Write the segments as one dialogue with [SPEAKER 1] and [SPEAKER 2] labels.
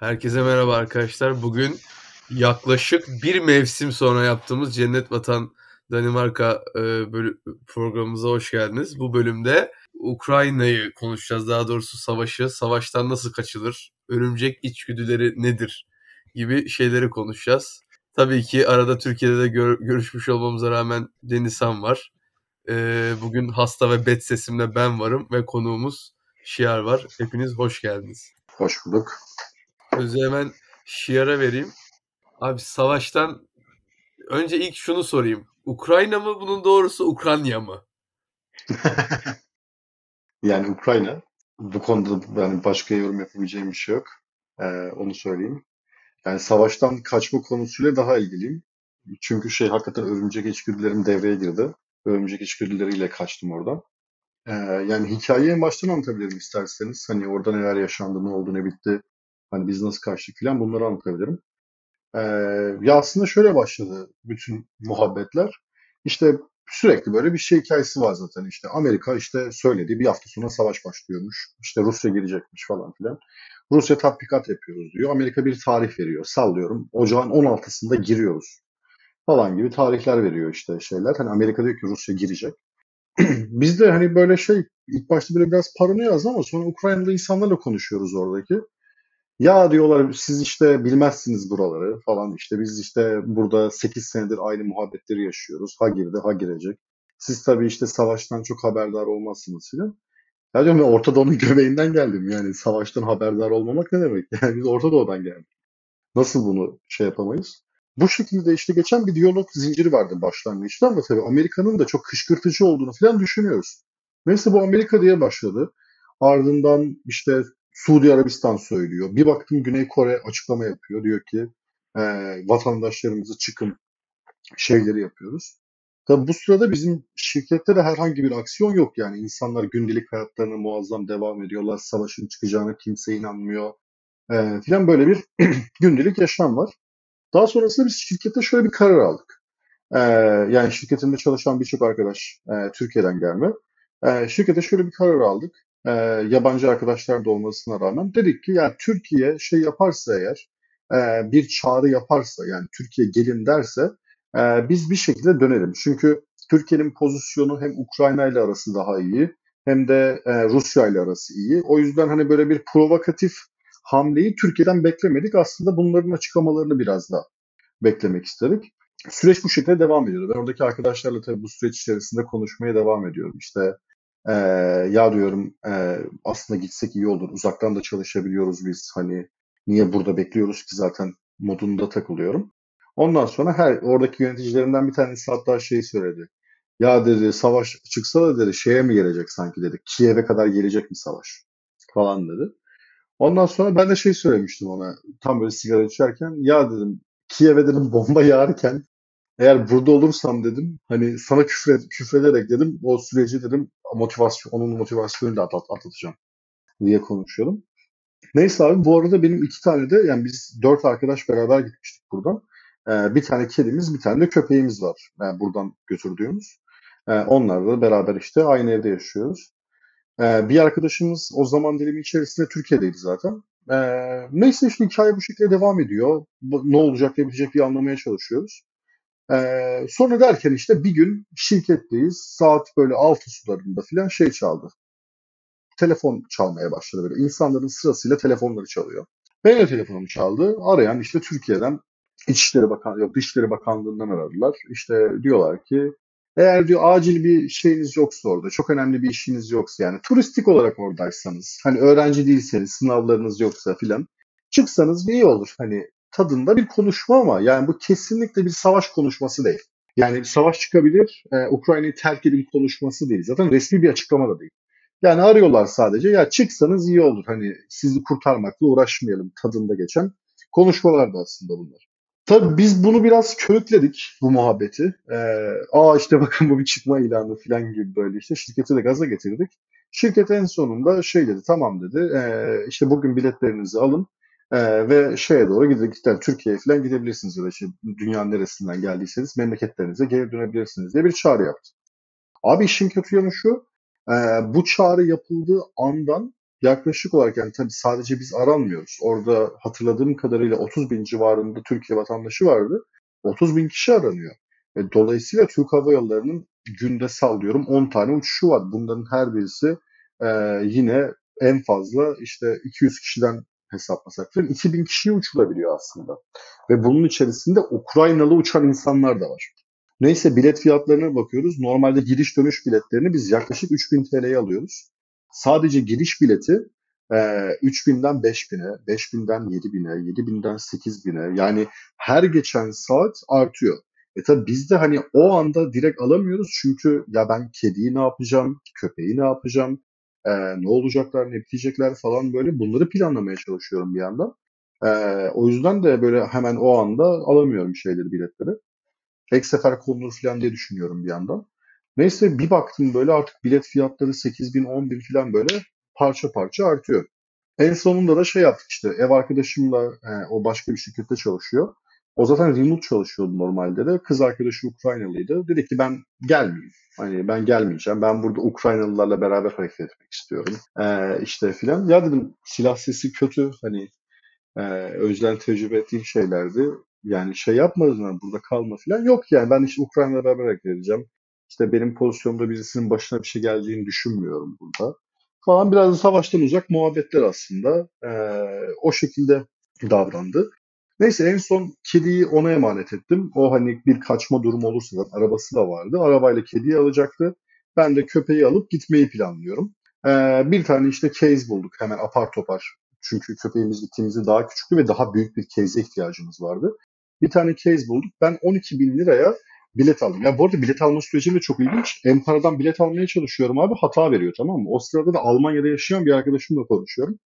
[SPEAKER 1] Herkese merhaba arkadaşlar. Bugün yaklaşık bir mevsim sonra yaptığımız Cennet Vatan Danimarka e, programımıza hoş geldiniz. Bu bölümde Ukrayna'yı konuşacağız. Daha doğrusu savaşı, savaştan nasıl kaçılır, örümcek içgüdüleri nedir gibi şeyleri konuşacağız. Tabii ki arada Türkiye'de de gör- görüşmüş olmamıza rağmen Denizhan var. E, bugün hasta ve bet sesimle ben varım ve konuğumuz Şiar var. Hepiniz hoş geldiniz.
[SPEAKER 2] Hoş bulduk.
[SPEAKER 1] Sözü hemen Şiar'a vereyim. Abi savaştan önce ilk şunu sorayım. Ukrayna mı bunun doğrusu Ukrayna mı?
[SPEAKER 2] yani Ukrayna. Bu konuda yani başka yorum yapabileceğim bir şey yok. Ee, onu söyleyeyim. Yani savaştan kaçma konusuyla daha ilgiliyim. Çünkü şey hakikaten örümcek içgüdülerim devreye girdi. Örümcek içgüdüleriyle kaçtım oradan. Ee, yani hikayeyi baştan anlatabilirim isterseniz. Hani orada neler yaşandı, ne oldu, ne bitti. Hani biz nasıl kaçtık falan bunları anlatabilirim. Ee, ya aslında şöyle başladı bütün muhabbetler. İşte sürekli böyle bir şey hikayesi var zaten işte. Amerika işte söyledi bir hafta sonra savaş başlıyormuş. İşte Rusya girecekmiş falan filan. Rusya tatbikat yapıyoruz diyor. Amerika bir tarih veriyor. Sallıyorum. Ocağın 16'sında giriyoruz. Falan gibi tarihler veriyor işte şeyler. Hani Amerika diyor ki Rusya girecek. Biz de hani böyle şey ilk başta böyle biraz paranoyaz ama sonra Ukraynalı insanlarla konuşuyoruz oradaki. Ya diyorlar siz işte bilmezsiniz buraları falan işte biz işte burada 8 senedir aynı muhabbetleri yaşıyoruz. Ha girdi ha girecek. Siz tabii işte savaştan çok haberdar olmazsınız filan. Ya diyorum ben Orta Doğu'nun göbeğinden geldim yani savaştan haberdar olmamak ne demek? Yani biz Orta Doğu'dan geldik. Nasıl bunu şey yapamayız? Bu şekilde işte geçen bir diyalog zinciri vardı başlangıçta ama tabii Amerika'nın da çok kışkırtıcı olduğunu falan düşünüyoruz. Neyse bu Amerika diye başladı. Ardından işte Suudi Arabistan söylüyor. Bir baktım Güney Kore açıklama yapıyor. Diyor ki e, vatandaşlarımızı çıkın şeyleri yapıyoruz. Tabi bu sırada bizim şirkette de herhangi bir aksiyon yok yani. insanlar gündelik hayatlarına muazzam devam ediyorlar. Savaşın çıkacağına kimse inanmıyor. E, filan böyle bir gündelik yaşam var. Daha sonrasında biz şirkette şöyle bir karar aldık. E, yani şirketimde çalışan birçok arkadaş e, Türkiye'den gelme. E, şirkete şöyle bir karar aldık e, yabancı arkadaşlar da olmasına rağmen dedik ki yani Türkiye şey yaparsa eğer e, bir çağrı yaparsa yani Türkiye gelin derse e, biz bir şekilde dönelim. Çünkü Türkiye'nin pozisyonu hem Ukrayna ile arası daha iyi hem de e, Rusya ile arası iyi. O yüzden hani böyle bir provokatif hamleyi Türkiye'den beklemedik. Aslında bunların açıklamalarını biraz da beklemek istedik. Süreç bu şekilde devam ediyordu. Ben oradaki arkadaşlarla tabii bu süreç içerisinde konuşmaya devam ediyorum. İşte ee, ya diyorum e, aslında gitsek iyi olur. Uzaktan da çalışabiliyoruz biz. Hani niye burada bekliyoruz ki zaten modunda takılıyorum. Ondan sonra her oradaki yöneticilerimden bir tanesi hatta şey söyledi. Ya dedi savaş çıksa da dedi şeye mi gelecek sanki dedi. Kiev'e kadar gelecek mi savaş falan dedi. Ondan sonra ben de şey söylemiştim ona tam böyle sigara içerken ya dedim Kiev'e dedim bomba yağarken eğer burada olursam dedim hani sana küfür küfrederek dedim o süreci dedim motivasyon onun motivasyonunu da atlat, atlatacağım diye konuşuyordum. Neyse abi bu arada benim iki tane de yani biz dört arkadaş beraber gitmiştik buradan. Ee, bir tane kedimiz bir tane de köpeğimiz var yani buradan götürdüğümüz. Ee, onlarla beraber işte aynı evde yaşıyoruz. Ee, bir arkadaşımız o zaman dilimi içerisinde Türkiye'deydi zaten. Ee, neyse işte hikaye bu şekilde devam ediyor. Ne olacak ne bitecek diye anlamaya çalışıyoruz. Ee, sonra derken işte bir gün şirketteyiz. Saat böyle altı sularında falan şey çaldı. Telefon çalmaya başladı böyle. İnsanların sırasıyla telefonları çalıyor. Benim telefonum çaldı. Arayan işte Türkiye'den İçişleri Bakan yok Dışişleri Bakanlığı'ndan aradılar. İşte diyorlar ki eğer diyor acil bir şeyiniz yoksa orada, çok önemli bir işiniz yoksa yani turistik olarak oradaysanız, hani öğrenci değilseniz, sınavlarınız yoksa filan çıksanız iyi olur. Hani tadında bir konuşma ama yani bu kesinlikle bir savaş konuşması değil. Yani bir savaş çıkabilir, e, Ukrayna'yı terk edin konuşması değil. Zaten resmi bir açıklama da değil. Yani arıyorlar sadece ya çıksanız iyi olur hani sizi kurtarmakla uğraşmayalım tadında geçen konuşmalar da aslında bunlar. Tabii biz bunu biraz körükledik bu muhabbeti. Ee, aa işte bakın bu bir çıkma ilanı falan gibi böyle işte şirketi de gaza getirdik. Şirket en sonunda şey dedi tamam dedi e, işte bugün biletlerinizi alın ee, ve şeye doğru gidecekler Türkiye'ye falan gidebilirsiniz ya da işte dünyanın neresinden geldiyseniz memleketlerinize geri dönebilirsiniz diye bir çağrı yaptı. Abi işin kötü yanı şu, e, bu çağrı yapıldığı andan yaklaşık olarak yani tabii sadece biz aranmıyoruz. Orada hatırladığım kadarıyla 30 bin civarında Türkiye vatandaşı vardı. 30 bin kişi aranıyor. E, dolayısıyla Türk Hava Yolları'nın günde sallıyorum 10 tane uçuşu var. Bunların her birisi e, yine en fazla işte 200 kişiden hesaplasak falan 2000 kişiye uçulabiliyor aslında. Ve bunun içerisinde Ukraynalı uçan insanlar da var. Neyse bilet fiyatlarına bakıyoruz. Normalde giriş dönüş biletlerini biz yaklaşık 3000 TL'ye alıyoruz. Sadece giriş bileti e, 3000'den 5000'e, 5000'den 7000'e, 7000'den 8000'e yani her geçen saat artıyor. E tabi biz de hani o anda direkt alamıyoruz çünkü ya ben kediyi ne yapacağım, köpeği ne yapacağım, e, ne olacaklar, ne bitecekler falan böyle bunları planlamaya çalışıyorum bir yandan. E, o yüzden de böyle hemen o anda alamıyorum şeyleri, biletleri. Tek sefer konulur falan diye düşünüyorum bir yandan. Neyse bir baktım böyle artık bilet fiyatları 8 bin 10 bin falan böyle parça parça artıyor. En sonunda da şey yaptık işte ev arkadaşımla e, o başka bir şirkette çalışıyor. O zaten remote çalışıyordu normalde de. Kız arkadaşı Ukraynalıydı. Dedi ki ben gelmeyeyim. Hani ben gelmeyeceğim. Ben burada Ukraynalılarla beraber hareket etmek istiyorum. Ee, işte filan. Ya dedim silah sesi kötü. Hani e, önceden tecrübe ettiğim şeylerdi. Yani şey yapmadın burada kalma filan. Yok yani ben işte Ukrayna'la beraber hareket edeceğim. İşte benim pozisyonda birisinin başına bir şey geldiğini düşünmüyorum burada. Falan biraz da savaştan uzak muhabbetler aslında. Ee, o şekilde davrandı. Neyse en son kediyi ona emanet ettim. O hani bir kaçma durumu olursa da arabası da vardı. Arabayla kediyi alacaktı. Ben de köpeği alıp gitmeyi planlıyorum. Ee, bir tane işte case bulduk hemen apar topar. Çünkü köpeğimiz gittiğimizde daha küçüktü ve daha büyük bir case'e ihtiyacımız vardı. Bir tane case bulduk. Ben 12 bin liraya bilet aldım. Ya bu arada bilet alma süreci de çok ilginç. Empara'dan bilet almaya çalışıyorum abi hata veriyor tamam mı? O sırada da Almanya'da yaşayan bir arkadaşımla konuşuyorum.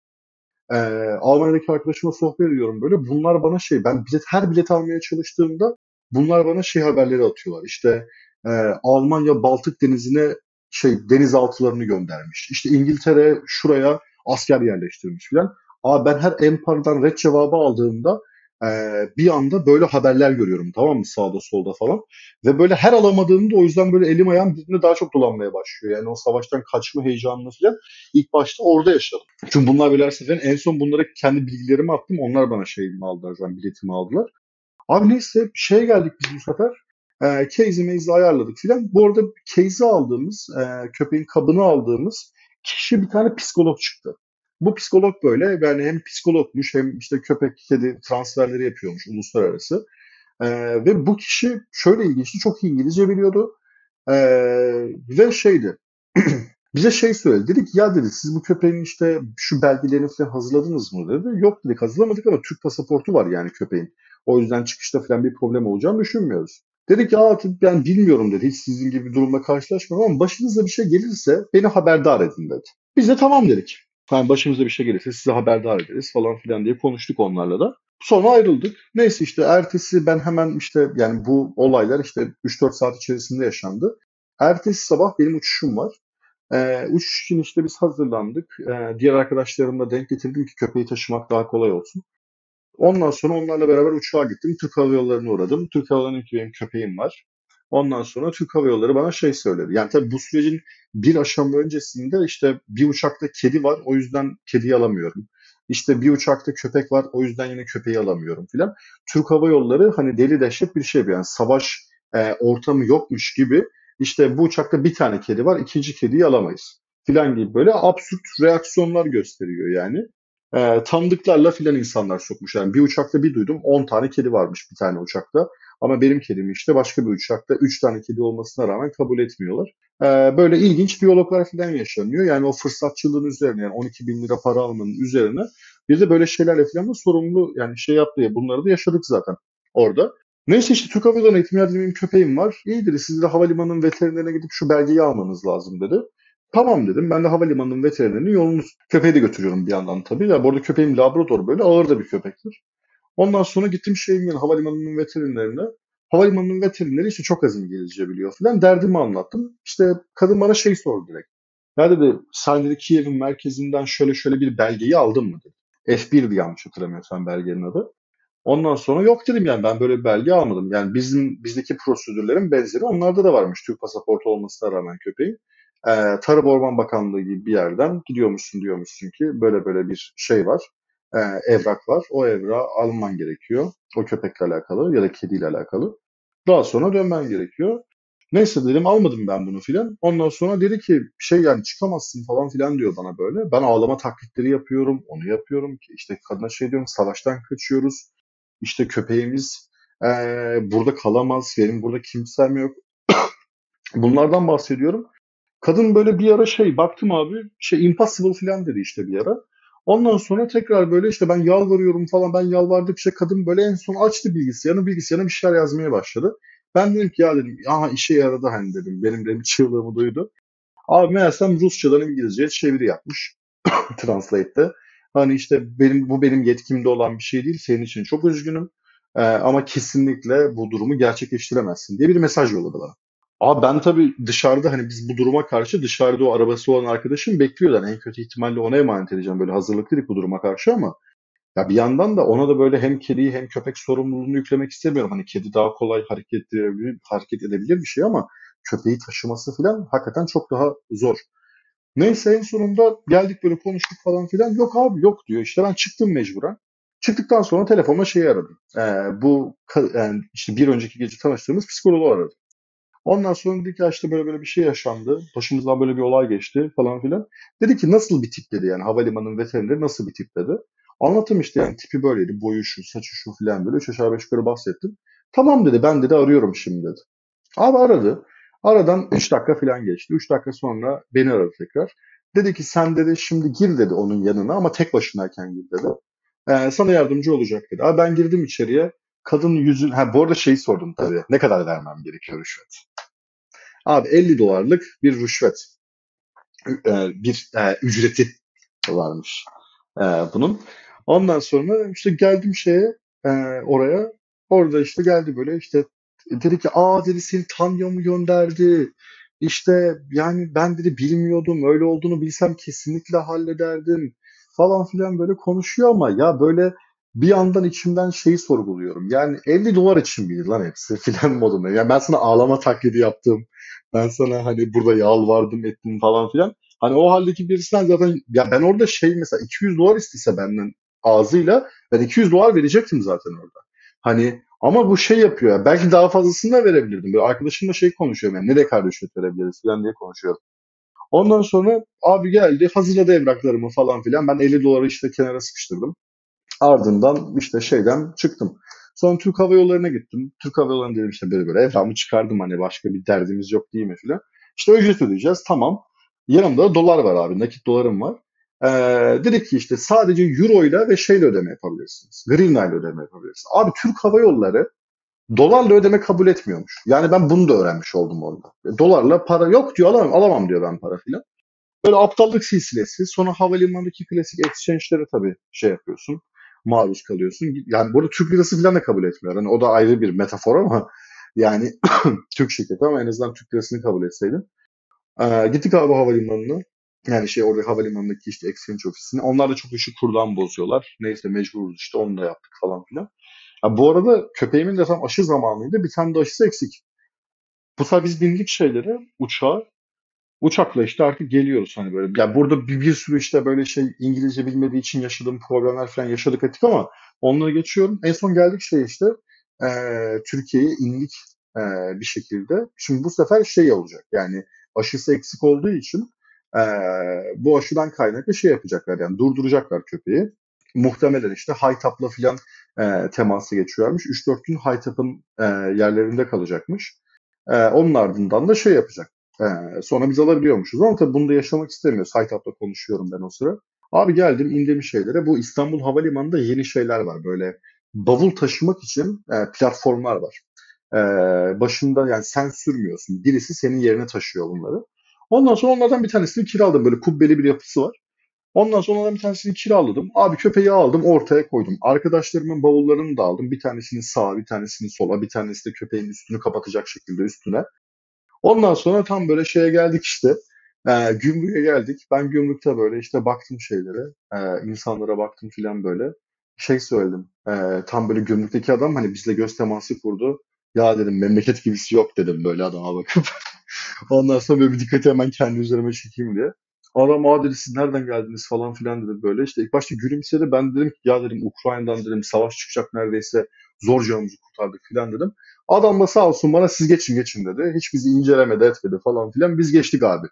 [SPEAKER 2] Ee, Almanya'daki arkadaşıma sohbet ediyorum böyle. Bunlar bana şey, ben bilet her bilet almaya çalıştığımda bunlar bana şey haberleri atıyorlar. İşte e, Almanya Baltık Denizi'ne şey denizaltılarını göndermiş. İşte İngiltere şuraya asker yerleştirmiş filan. Abi ben her Empar'dan red cevabı aldığımda e, bir anda böyle haberler görüyorum tamam mı sağda solda falan. Ve böyle her alamadığımda o yüzden böyle elim ayağım birbirine daha çok dolanmaya başlıyor. Yani o savaştan kaçma heyecanını falan ilk başta orada yaşadım. Çünkü bunlar böyle her en son bunlara kendi bilgilerimi attım. Onlar bana şeyimi aldılar zaten biletimi aldılar. Abi neyse şey geldik biz bu sefer. E, case'i meyzi ayarladık filan. Bu arada case'i aldığımız, e, köpeğin kabını aldığımız kişi bir tane psikolog çıktı. Bu psikolog böyle yani hem psikologmuş hem işte köpek kedi transferleri yapıyormuş uluslararası. Ee, ve bu kişi şöyle ilginçti çok iyi İngilizce biliyordu. Ee, ve şeydi bize şey söyledi. Dedik ya dedi siz bu köpeğin işte şu belgelerini falan hazırladınız mı dedi. Yok dedik hazırlamadık ama Türk pasaportu var yani köpeğin. O yüzden çıkışta falan bir problem olacağını düşünmüyoruz. Dedik ya ben bilmiyorum dedi. Hiç sizin gibi bir durumla karşılaşmadım ama başınıza bir şey gelirse beni haberdar edin dedi. Biz de tamam dedik. Yani başımıza bir şey gelirse size haberdar ederiz falan filan diye konuştuk onlarla da. Sonra ayrıldık. Neyse işte ertesi ben hemen işte yani bu olaylar işte 3-4 saat içerisinde yaşandı. Ertesi sabah benim uçuşum var. Ee, uçuş için işte biz hazırlandık. Ee, diğer arkadaşlarımla denk getirdim ki köpeği taşımak daha kolay olsun. Ondan sonra onlarla beraber uçağa gittim. Türk Hava Yolları'na uğradım. Türk Hava Yolları'nın benim köpeğim var. Ondan sonra Türk Hava Yolları bana şey söyledi. Yani tabii bu sürecin bir aşama öncesinde işte bir uçakta kedi var o yüzden kediyi alamıyorum. İşte bir uçakta köpek var o yüzden yine köpeği alamıyorum filan. Türk Hava Yolları hani deli dehşet bir şey yani savaş e, ortamı yokmuş gibi işte bu uçakta bir tane kedi var ikinci kediyi alamayız filan gibi böyle absürt reaksiyonlar gösteriyor yani. E, tanıdıklarla filan insanlar sokmuş. Yani bir uçakta bir duydum 10 tane kedi varmış bir tane uçakta. Ama benim kedim işte başka bir uçakta 3 tane kedi olmasına rağmen kabul etmiyorlar. Ee, böyle ilginç diyaloglar falan yaşanıyor. Yani o fırsatçılığın üzerine yani 12 bin lira para almanın üzerine bir de böyle şeylerle falan da sorumlu yani şey yaptı ya bunları da yaşadık zaten orada. Neyse işte Türk Hava Yolları'na eğitim benim köpeğim var. İyidir siz de havalimanının veterinerine gidip şu belgeyi almanız lazım dedi. Tamam dedim. Ben de havalimanının veterinerini yolunuz köpeği de götürüyorum bir yandan tabii. Ya bu arada köpeğim Labrador böyle ağır da bir köpektir. Ondan sonra gittim şeyin yani havalimanının veterinerine. Havalimanının veterineri işte çok az İngilizce biliyor falan. Derdimi anlattım. İşte kadın bana şey sordu direkt. Ya dedi sen dedi Kiev'in merkezinden şöyle şöyle bir belgeyi aldın mı dedi. F1'di yanlış hatırlamıyorsam belgenin adı. Ondan sonra yok dedim yani ben böyle bir belge almadım. Yani bizim bizdeki prosedürlerin benzeri onlarda da varmış Türk pasaportu olmasına rağmen köpeğin. E, Tarım Orman Bakanlığı gibi bir yerden gidiyormuşsun diyormuşsun ki böyle böyle bir şey var. E, evrak var. O evrağı alman gerekiyor. O köpekle alakalı ya da kediyle alakalı. Daha sonra dönmen gerekiyor. Neyse dedim almadım ben bunu filan. Ondan sonra dedi ki şey yani çıkamazsın falan filan diyor bana böyle. Ben ağlama taklitleri yapıyorum. Onu yapıyorum işte kadına şey diyorum savaştan kaçıyoruz. İşte köpeğimiz eee, burada kalamaz. Benim burada kimsem yok. Bunlardan bahsediyorum. Kadın böyle bir ara şey baktım abi şey impossible filan dedi işte bir ara. Ondan sonra tekrar böyle işte ben yalvarıyorum falan ben yalvardıkça kadın böyle en son açtı bilgisayarını bilgisayarına bir şeyler yazmaya başladı. Ben dedim ki ya dedim aha işe yaradı hani dedim benim dedim çığlığımı duydu. Abi meğersem Rusçadan İngilizceye çeviri yapmış Translate'te. Hani işte benim bu benim yetkimde olan bir şey değil senin için çok üzgünüm. Ee, ama kesinlikle bu durumu gerçekleştiremezsin diye bir mesaj yolladı bana. Abi ben tabii dışarıda hani biz bu duruma karşı dışarıda o arabası olan arkadaşım bekliyorlar. En kötü ihtimalle ona emanet edeceğim. Böyle hazırlıklıydık bu duruma karşı ama ya bir yandan da ona da böyle hem kediyi hem köpek sorumluluğunu yüklemek istemiyorum. Hani kedi daha kolay hareket edebilir, hareket edebilir bir şey ama köpeği taşıması falan hakikaten çok daha zor. Neyse en sonunda geldik böyle konuştuk falan filan. Yok abi yok diyor. İşte ben çıktım mecburen. Çıktıktan sonra telefonla şeyi aradım. Ee, bu yani işte bir önceki gece tanıştığımız psikoloğu aradım. Ondan sonra dedi ki işte böyle böyle bir şey yaşandı. Başımızdan böyle bir olay geçti falan filan. Dedi ki nasıl bir tip dedi yani havalimanının veterineri nasıl bir tip dedi. Anlattım işte yani tipi böyleydi. Boyu şu, saçı şu filan böyle. Üç aşağı beş yukarı bahsettim. Tamam dedi ben dedi arıyorum şimdi dedi. Abi aradı. Aradan 3 dakika filan geçti. 3 dakika sonra beni aradı tekrar. Dedi ki sen dedi şimdi gir dedi onun yanına ama tek başınayken gir dedi. Ee, sana yardımcı olacak dedi. Abi ben girdim içeriye. Kadın yüzü... Ha bu arada şeyi sordum tabii. Ne kadar vermem gerekiyor rüşvet? Abi 50 dolarlık bir rüşvet. Ee, bir e, ücreti varmış e, bunun. Ondan sonra işte geldim şeye e, oraya. Orada işte geldi böyle işte dedi ki aa dedi seni Tanya mı gönderdi? İşte yani ben dedi bilmiyordum öyle olduğunu bilsem kesinlikle hallederdim falan filan böyle konuşuyor ama ya böyle bir yandan içimden şeyi sorguluyorum. Yani 50 dolar için miydi lan hepsi filan modunda. Yani ben sana ağlama taklidi yaptım. Ben sana hani burada yalvardım ettim falan filan. Hani o haldeki birisinden zaten ya ben orada şey mesela 200 dolar istese benden ağzıyla ben 200 dolar verecektim zaten orada. Hani ama bu şey yapıyor ya belki daha fazlasını da verebilirdim. Böyle arkadaşımla şey konuşuyorum yani nereye rüşvet verebiliriz falan diye konuşuyorum. Ondan sonra abi geldi hazırladı evraklarımı falan filan. Ben 50 doları işte kenara sıkıştırdım. Ardından işte şeyden çıktım. Sonra Türk Hava Yolları'na gittim. Türk Hava Yolları'na dedim işte böyle böyle evrağımı çıkardım hani başka bir derdimiz yok değil mi filan. İşte ücret ödeyeceğiz tamam. Yanımda da dolar var abi nakit dolarım var. Ee, dedik ki işte sadece euro ile ve şeyle ödeme yapabilirsiniz. Greenline ile ödeme yapabilirsiniz. Abi Türk Hava Yolları dolarla ödeme kabul etmiyormuş. Yani ben bunu da öğrenmiş oldum orada. Dolarla para yok diyor alamam, alamam diyor ben para filan. Böyle aptallık silsilesi. Sonra havalimanındaki klasik exchange'lere tabii şey yapıyorsun. Maruz kalıyorsun. Yani burada Türk lirası falan da kabul etmiyor. Yani o da ayrı bir metafor ama yani Türk şirketi ama en azından Türk lirasını kabul etseydim. Ee, gittik abi havalimanına. Yani şey orada havalimanındaki işte exchange ofisine. Onlar da çok işi kurdan bozuyorlar. Neyse mecburuz işte onu da yaptık falan filan. Ya bu arada köpeğimin de tam aşı zamanıydı. Bir tane de aşısı eksik. Bu sefer biz bindik şeylere, uçağa. Uçakla işte artık geliyoruz hani böyle. Ya burada bir, bir sürü işte böyle şey İngilizce bilmediği için yaşadığım problemler falan yaşadık ettik ama onları geçiyorum. En son geldik şey işte e, Türkiye'ye indik e, bir şekilde. Şimdi bu sefer şey olacak yani aşısı eksik olduğu için e, bu aşıdan kaynaklı şey yapacaklar yani durduracaklar köpeği. Muhtemelen işte Haytap'la filan e, teması geçiyormuş. 3-4 gün Haytap'ın e, yerlerinde kalacakmış. E, onun ardından da şey yapacak. E, sonra biz alabiliyormuşuz ama tabii bunu da yaşamak istemiyoruz. Haytap'la konuşuyorum ben o sıra. Abi geldim indim şeylere. Bu İstanbul Havalimanı'nda yeni şeyler var. Böyle bavul taşımak için e, platformlar var. E, başında yani sen sürmüyorsun. Birisi senin yerine taşıyor bunları. Ondan sonra onlardan bir tanesini kiraladım. Böyle kubbeli bir yapısı var. Ondan sonra onlardan bir tanesini kiraladım. Abi köpeği aldım ortaya koydum. Arkadaşlarımın bavullarını da aldım. Bir tanesini sağa bir tanesini sola bir tanesi de köpeğin üstünü kapatacak şekilde üstüne. Ondan sonra tam böyle şeye geldik işte. E, gümrüğe geldik. Ben gümrükte böyle işte baktım şeylere. E, insanlara baktım filan böyle. Şey söyledim. E, tam böyle gümrükteki adam hani bizle göz teması kurdu. Ya dedim memleket gibisi yok dedim böyle adama bakıp. Ondan sonra böyle bir dikkati hemen kendi üzerime çekeyim diye. Adam aa dedi siz nereden geldiniz falan filan dedi böyle. İşte ilk başta gülümsedi. Ben dedim ki ya dedim Ukrayna'dan dedim savaş çıkacak neredeyse zor canımızı kurtardık filan dedim. Adam da sağ olsun bana siz geçin geçin dedi. Hiç bizi incelemedi etmedi falan filan. Biz geçtik abi.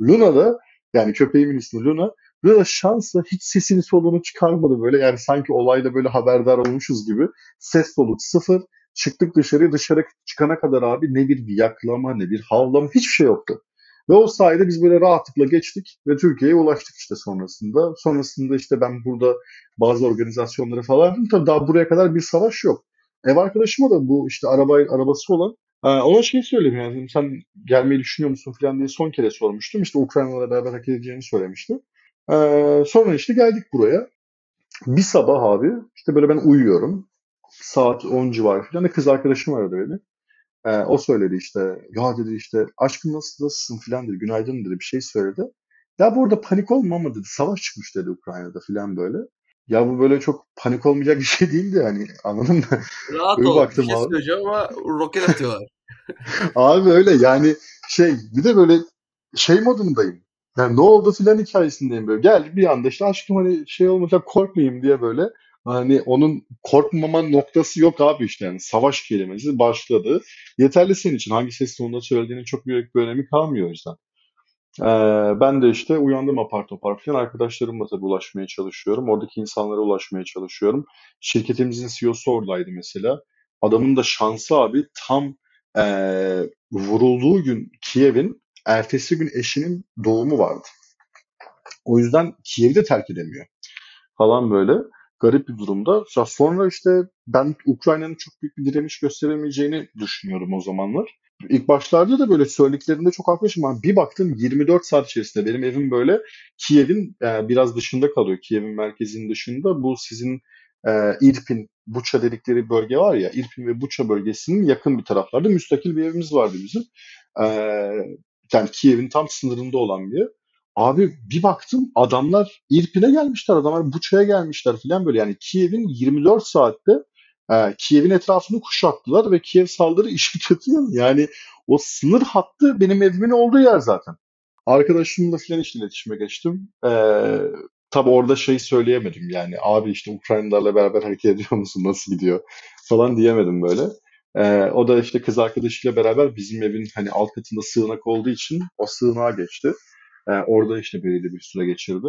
[SPEAKER 2] Luna da yani köpeğimin ismi Luna. Luna şansla hiç sesini soluğunu çıkarmadı böyle. Yani sanki olayda böyle haberdar olmuşuz gibi. Ses soluk sıfır. Çıktık dışarıya dışarı çıkana kadar abi ne bir yaklama ne bir havlama hiçbir şey yoktu. Ve o sayede biz böyle rahatlıkla geçtik ve Türkiye'ye ulaştık işte sonrasında. Sonrasında işte ben burada bazı organizasyonları falan tabii daha buraya kadar bir savaş yok. Ev arkadaşıma da bu işte araba arabası olan ona şey söyleyeyim yani sen gelmeyi düşünüyor musun falan diye son kere sormuştum. İşte Ukrayna'la beraber hareket edeceğini söylemişti. E, sonra işte geldik buraya. Bir sabah abi işte böyle ben uyuyorum. Saat 10 civarı falan. Kız arkadaşım aradı beni. Ee, o söyledi işte ya dedi işte aşkım nasıl nasılsın filan dedi günaydın dedi bir şey söyledi. Ya bu arada panik olma ama dedi savaş çıkmış dedi Ukrayna'da filan böyle. Ya bu böyle çok panik olmayacak bir şey değildi yani anladın mı?
[SPEAKER 1] Rahat
[SPEAKER 2] Öyle
[SPEAKER 1] ol.
[SPEAKER 2] baktım
[SPEAKER 1] bir şey söyleyeceğim ama roket atıyorlar.
[SPEAKER 2] Abi öyle yani şey bir de böyle şey modundayım. Yani ne oldu filan hikayesindeyim böyle. Gel bir anda işte aşkım hani şey olmayacak korkmayayım diye böyle. Hani onun korkmaman noktası yok abi işte yani savaş kelimesi başladı. Yeterli senin için hangi ses tonunda söylediğinin çok büyük bir önemi kalmıyor o yüzden. Ee, ben de işte uyandım apar topar falan arkadaşlarımla tabii ulaşmaya çalışıyorum. Oradaki insanlara ulaşmaya çalışıyorum. Şirketimizin CEO'su oradaydı mesela. Adamın da şansı abi tam ee, vurulduğu gün Kiev'in ertesi gün eşinin doğumu vardı. O yüzden Kiev'i de terk edemiyor falan böyle. Garip bir durumda. Sonra işte ben Ukrayna'nın çok büyük bir direniş gösteremeyeceğini düşünüyorum o zamanlar. İlk başlarda da böyle söylediklerinde çok haklıyım. ama bir baktım 24 saat içerisinde benim evim böyle Kiev'in e, biraz dışında kalıyor. Kiev'in merkezinin dışında. Bu sizin e, Irpin, Buça dedikleri bölge var ya. Irpin ve Buça bölgesinin yakın bir taraflarda müstakil bir evimiz vardı bizim. E, yani Kiev'in tam sınırında olan bir. Abi bir baktım adamlar İrpin'e gelmişler, adamlar Buça'ya gelmişler falan böyle. Yani Kiev'in 24 saatte e, Kiev'in etrafını kuşattılar ve Kiev saldırı işi. Yani o sınır hattı benim evimin olduğu yer zaten. Arkadaşımla falan işte iletişime geçtim. Ee, tabii orada şey söyleyemedim yani abi işte Ukraynalılarla beraber hareket ediyor musun nasıl gidiyor falan diyemedim böyle. Ee, o da işte kız arkadaşıyla beraber bizim evin hani alt katında sığınak olduğu için o sığınağa geçti. Ee, orada işte belirli bir süre geçirdi.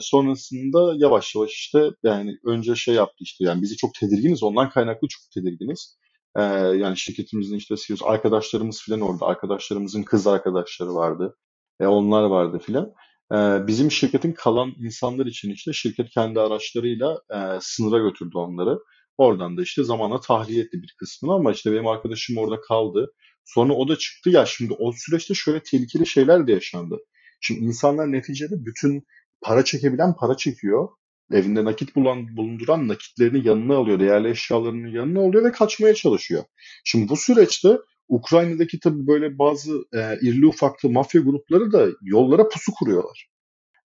[SPEAKER 2] Sonrasında yavaş yavaş işte yani önce şey yaptı işte yani bizi çok tedirginiz ondan kaynaklı çok tedirginiz. Ee, yani şirketimizin işte CEO'su arkadaşlarımız filan orada arkadaşlarımızın kız arkadaşları vardı. E, onlar vardı filan. Ee, bizim şirketin kalan insanlar için işte şirket kendi araçlarıyla e, sınıra götürdü onları. Oradan da işte zamanla tahliye etti bir kısmını ama işte benim arkadaşım orada kaldı. Sonra o da çıktı ya şimdi o süreçte şöyle tehlikeli şeyler de yaşandı. Şimdi insanlar neticede bütün para çekebilen para çekiyor. Evinde nakit bulan, bulunduran nakitlerini yanına alıyor, değerli eşyalarını yanına alıyor ve kaçmaya çalışıyor. Şimdi bu süreçte Ukrayna'daki tabii böyle bazı e, irili ufaklı mafya grupları da yollara pusu kuruyorlar.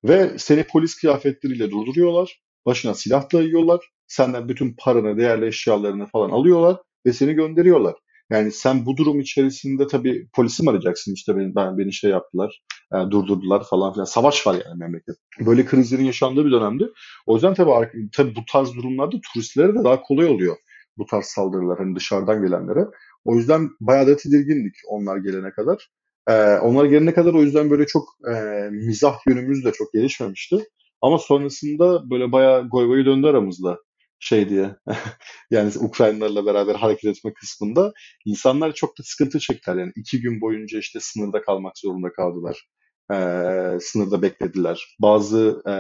[SPEAKER 2] Ve seni polis kıyafetleriyle durduruyorlar. Başına silah dayıyorlar. Senden bütün paranı, değerli eşyalarını falan alıyorlar ve seni gönderiyorlar. Yani sen bu durum içerisinde tabii polisi mi arayacaksın işte beni, ben, beni şey yaptılar, e, durdurdular falan filan. Savaş var yani memleket. Böyle krizlerin yaşandığı bir dönemde. O yüzden tabii, tabii bu tarz durumlarda turistlere de daha kolay oluyor bu tarz saldırılar hani dışarıdan gelenlere. O yüzden bayağı da tedirgindik onlar gelene kadar. Ee, onlar gelene kadar o yüzden böyle çok e, mizah yönümüz de çok gelişmemişti. Ama sonrasında böyle bayağı goygoyu döndü aramızda şey diye. yani Ukraynalılarla beraber hareket etme kısmında insanlar çok da sıkıntı çektiler. Yani iki gün boyunca işte sınırda kalmak zorunda kaldılar. Ee, sınırda beklediler. Bazı e,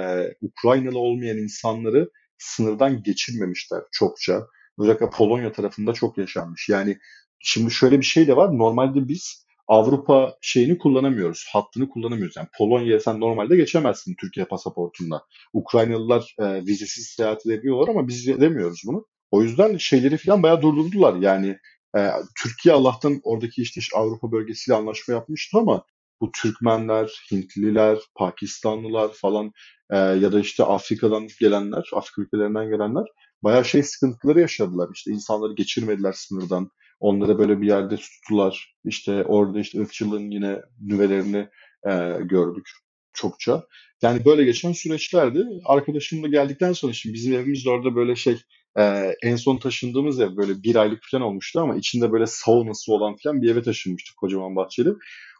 [SPEAKER 2] Ukraynalı olmayan insanları sınırdan geçirmemişler çokça. Özellikle Polonya tarafında çok yaşanmış. Yani şimdi şöyle bir şey de var. Normalde biz Avrupa şeyini kullanamıyoruz. Hattını kullanamıyoruz. Yani Polonya'ya sen normalde geçemezsin Türkiye pasaportunda. Ukraynalılar e, vizesiz seyahat edebiliyorlar ama biz edemiyoruz bunu. O yüzden şeyleri falan bayağı durdurdular. Yani e, Türkiye Allah'tan oradaki işte Avrupa bölgesiyle anlaşma yapmıştı ama bu Türkmenler, Hintliler, Pakistanlılar falan e, ya da işte Afrika'dan gelenler, Afrika ülkelerinden gelenler bayağı şey sıkıntıları yaşadılar. İşte insanları geçirmediler sınırdan. Onları böyle bir yerde tuttular. İşte orada işte ırkçılığın yine nüvelerini e, gördük çokça. Yani böyle geçen süreçlerdi. Arkadaşım da geldikten sonra şimdi bizim evimiz de orada böyle şey e, en son taşındığımız ev böyle bir aylık falan olmuştu ama içinde böyle saunası olan falan bir eve taşınmıştık kocaman bahçeli.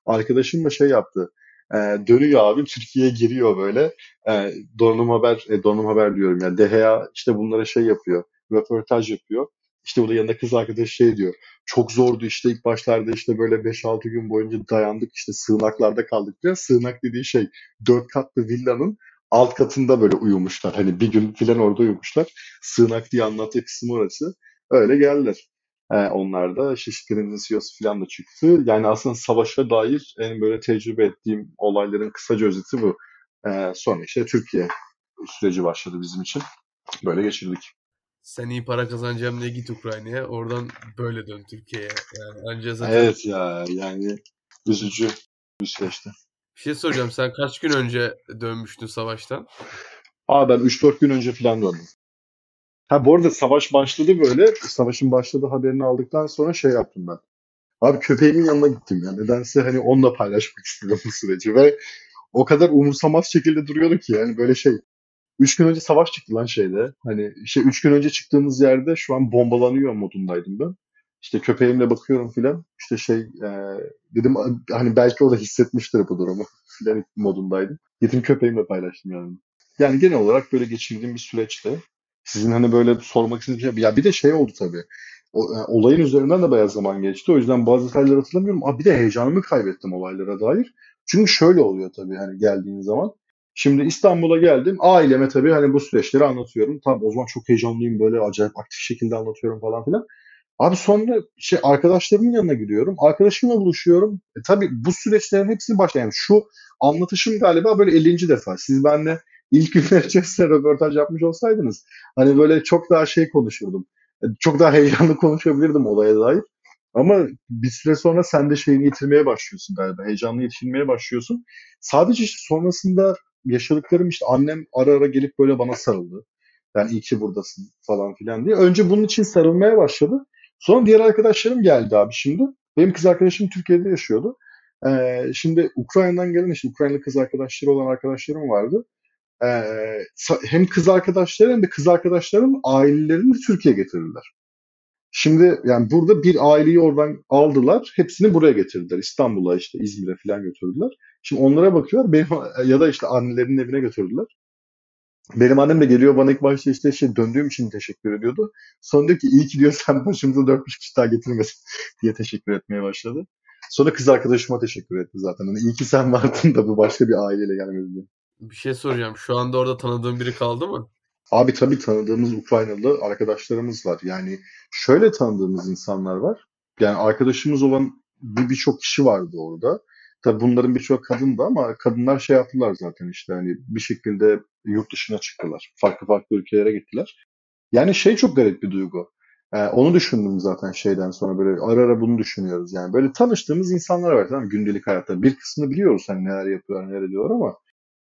[SPEAKER 2] Arkadaşım da şey yaptı. E, dönüyor abi Türkiye'ye giriyor böyle. E, donanım haber, e, donanım haber diyorum ya. DHA işte bunlara şey yapıyor. Röportaj yapıyor. İşte burada yanında kız arkadaş şey diyor. Çok zordu işte ilk başlarda işte böyle 5-6 gün boyunca dayandık işte sığınaklarda kaldık diye. Sığınak dediği şey dört katlı villanın alt katında böyle uyumuşlar. Hani bir gün filan orada uyumuşlar. Sığınak diye anlattığı kısmı orası. Öyle geldiler. Ee, onlar da Şişkin'in CEO'su falan da çıktı. Yani aslında savaşa dair en böyle tecrübe ettiğim olayların kısaca özeti bu. Ee, sonra işte Türkiye süreci başladı bizim için. Böyle geçirdik.
[SPEAKER 1] Sen iyi para kazanacağım diye git Ukrayna'ya. Oradan böyle dön Türkiye'ye. Yani anca zaten...
[SPEAKER 2] Evet ya yani üzücü bir süreçti.
[SPEAKER 1] Bir şey soracağım. Sen kaç gün önce dönmüştün savaştan?
[SPEAKER 2] Aa ben 3-4 gün önce falan döndüm. Ha bu arada savaş başladı böyle. Savaşın başladığı haberini aldıktan sonra şey yaptım ben. Abi köpeğimin yanına gittim ya. Nedense hani onunla paylaşmak istedim bu süreci ve o kadar umursamaz şekilde duruyordu ki yani böyle şey. Üç gün önce savaş çıktı lan şeyde. Hani şey üç gün önce çıktığımız yerde şu an bombalanıyor modundaydım ben. İşte köpeğimle bakıyorum filan. İşte şey e, dedim hani belki o da hissetmiştir bu durumu filan modundaydım. Gittim köpeğimle paylaştım yani. Yani genel olarak böyle geçirdiğim bir süreçti. Sizin hani böyle sormak istediğiniz şey. Ya bir de şey oldu tabii. Yani olayın üzerinden de bayağı zaman geçti. O yüzden bazı detayları hatırlamıyorum. Aa, bir de heyecanımı kaybettim olaylara dair. Çünkü şöyle oluyor tabii hani geldiğin zaman. Şimdi İstanbul'a geldim. Aileme tabii hani bu süreçleri anlatıyorum. Tamam o zaman çok heyecanlıyım böyle acayip aktif şekilde anlatıyorum falan filan. Abi sonra şey arkadaşlarımın yanına gidiyorum. Arkadaşımla buluşuyorum. E, tabii bu süreçlerin hepsi başlayan. Yani şu anlatışım galiba böyle 50. defa. Siz benimle ilk günler içerisinde röportaj yapmış olsaydınız hani böyle çok daha şey konuşurdum. Çok daha heyecanlı konuşabilirdim olaya dair. Ama bir süre sonra sen de şeyini yitirmeye başlıyorsun galiba. Heyecanlı yetişilmeye başlıyorsun. Sadece sonrasında yaşadıklarım işte annem ara ara gelip böyle bana sarıldı. Yani iyi ki buradasın falan filan diye. Önce bunun için sarılmaya başladı. Sonra diğer arkadaşlarım geldi abi şimdi. Benim kız arkadaşım Türkiye'de yaşıyordu. Ee, şimdi Ukrayna'dan gelen işte Ukraynalı kız arkadaşları olan arkadaşlarım vardı. Ee, hem kız arkadaşları hem de kız arkadaşlarım ailelerini Türkiye'ye getirdiler. Şimdi yani burada bir aileyi oradan aldılar. Hepsini buraya getirdiler. İstanbul'a işte İzmir'e falan götürdüler. Şimdi onlara bakıyor. Benim, ya da işte annelerinin evine götürdüler. Benim annem de geliyor bana ilk başta işte şey döndüğüm için teşekkür ediyordu. Sonra diyor ki iyi ki diyor sen başımıza dört beş kişi daha getirmesin diye teşekkür etmeye başladı. Sonra kız arkadaşıma teşekkür etti zaten. Hani iyi ki sen vardın da bu başka bir aileyle gelmedi diye.
[SPEAKER 1] Bir şey soracağım. Şu anda orada tanıdığın biri kaldı mı?
[SPEAKER 2] Abi tabii tanıdığımız Ukraynalı arkadaşlarımız var. Yani şöyle tanıdığımız insanlar var. Yani arkadaşımız olan birçok kişi vardı orada. Tabii bunların birçok kadındı ama kadınlar şey yaptılar zaten işte hani bir şekilde yurt dışına çıktılar. Farklı farklı ülkelere gittiler. Yani şey çok garip bir duygu. Ee, onu düşündüm zaten şeyden sonra böyle ara ara bunu düşünüyoruz. Yani böyle tanıştığımız insanlar var tamam? Gündelik hayatta. Bir kısmını biliyoruz hani neler yapıyorlar, neler ediyorlar ama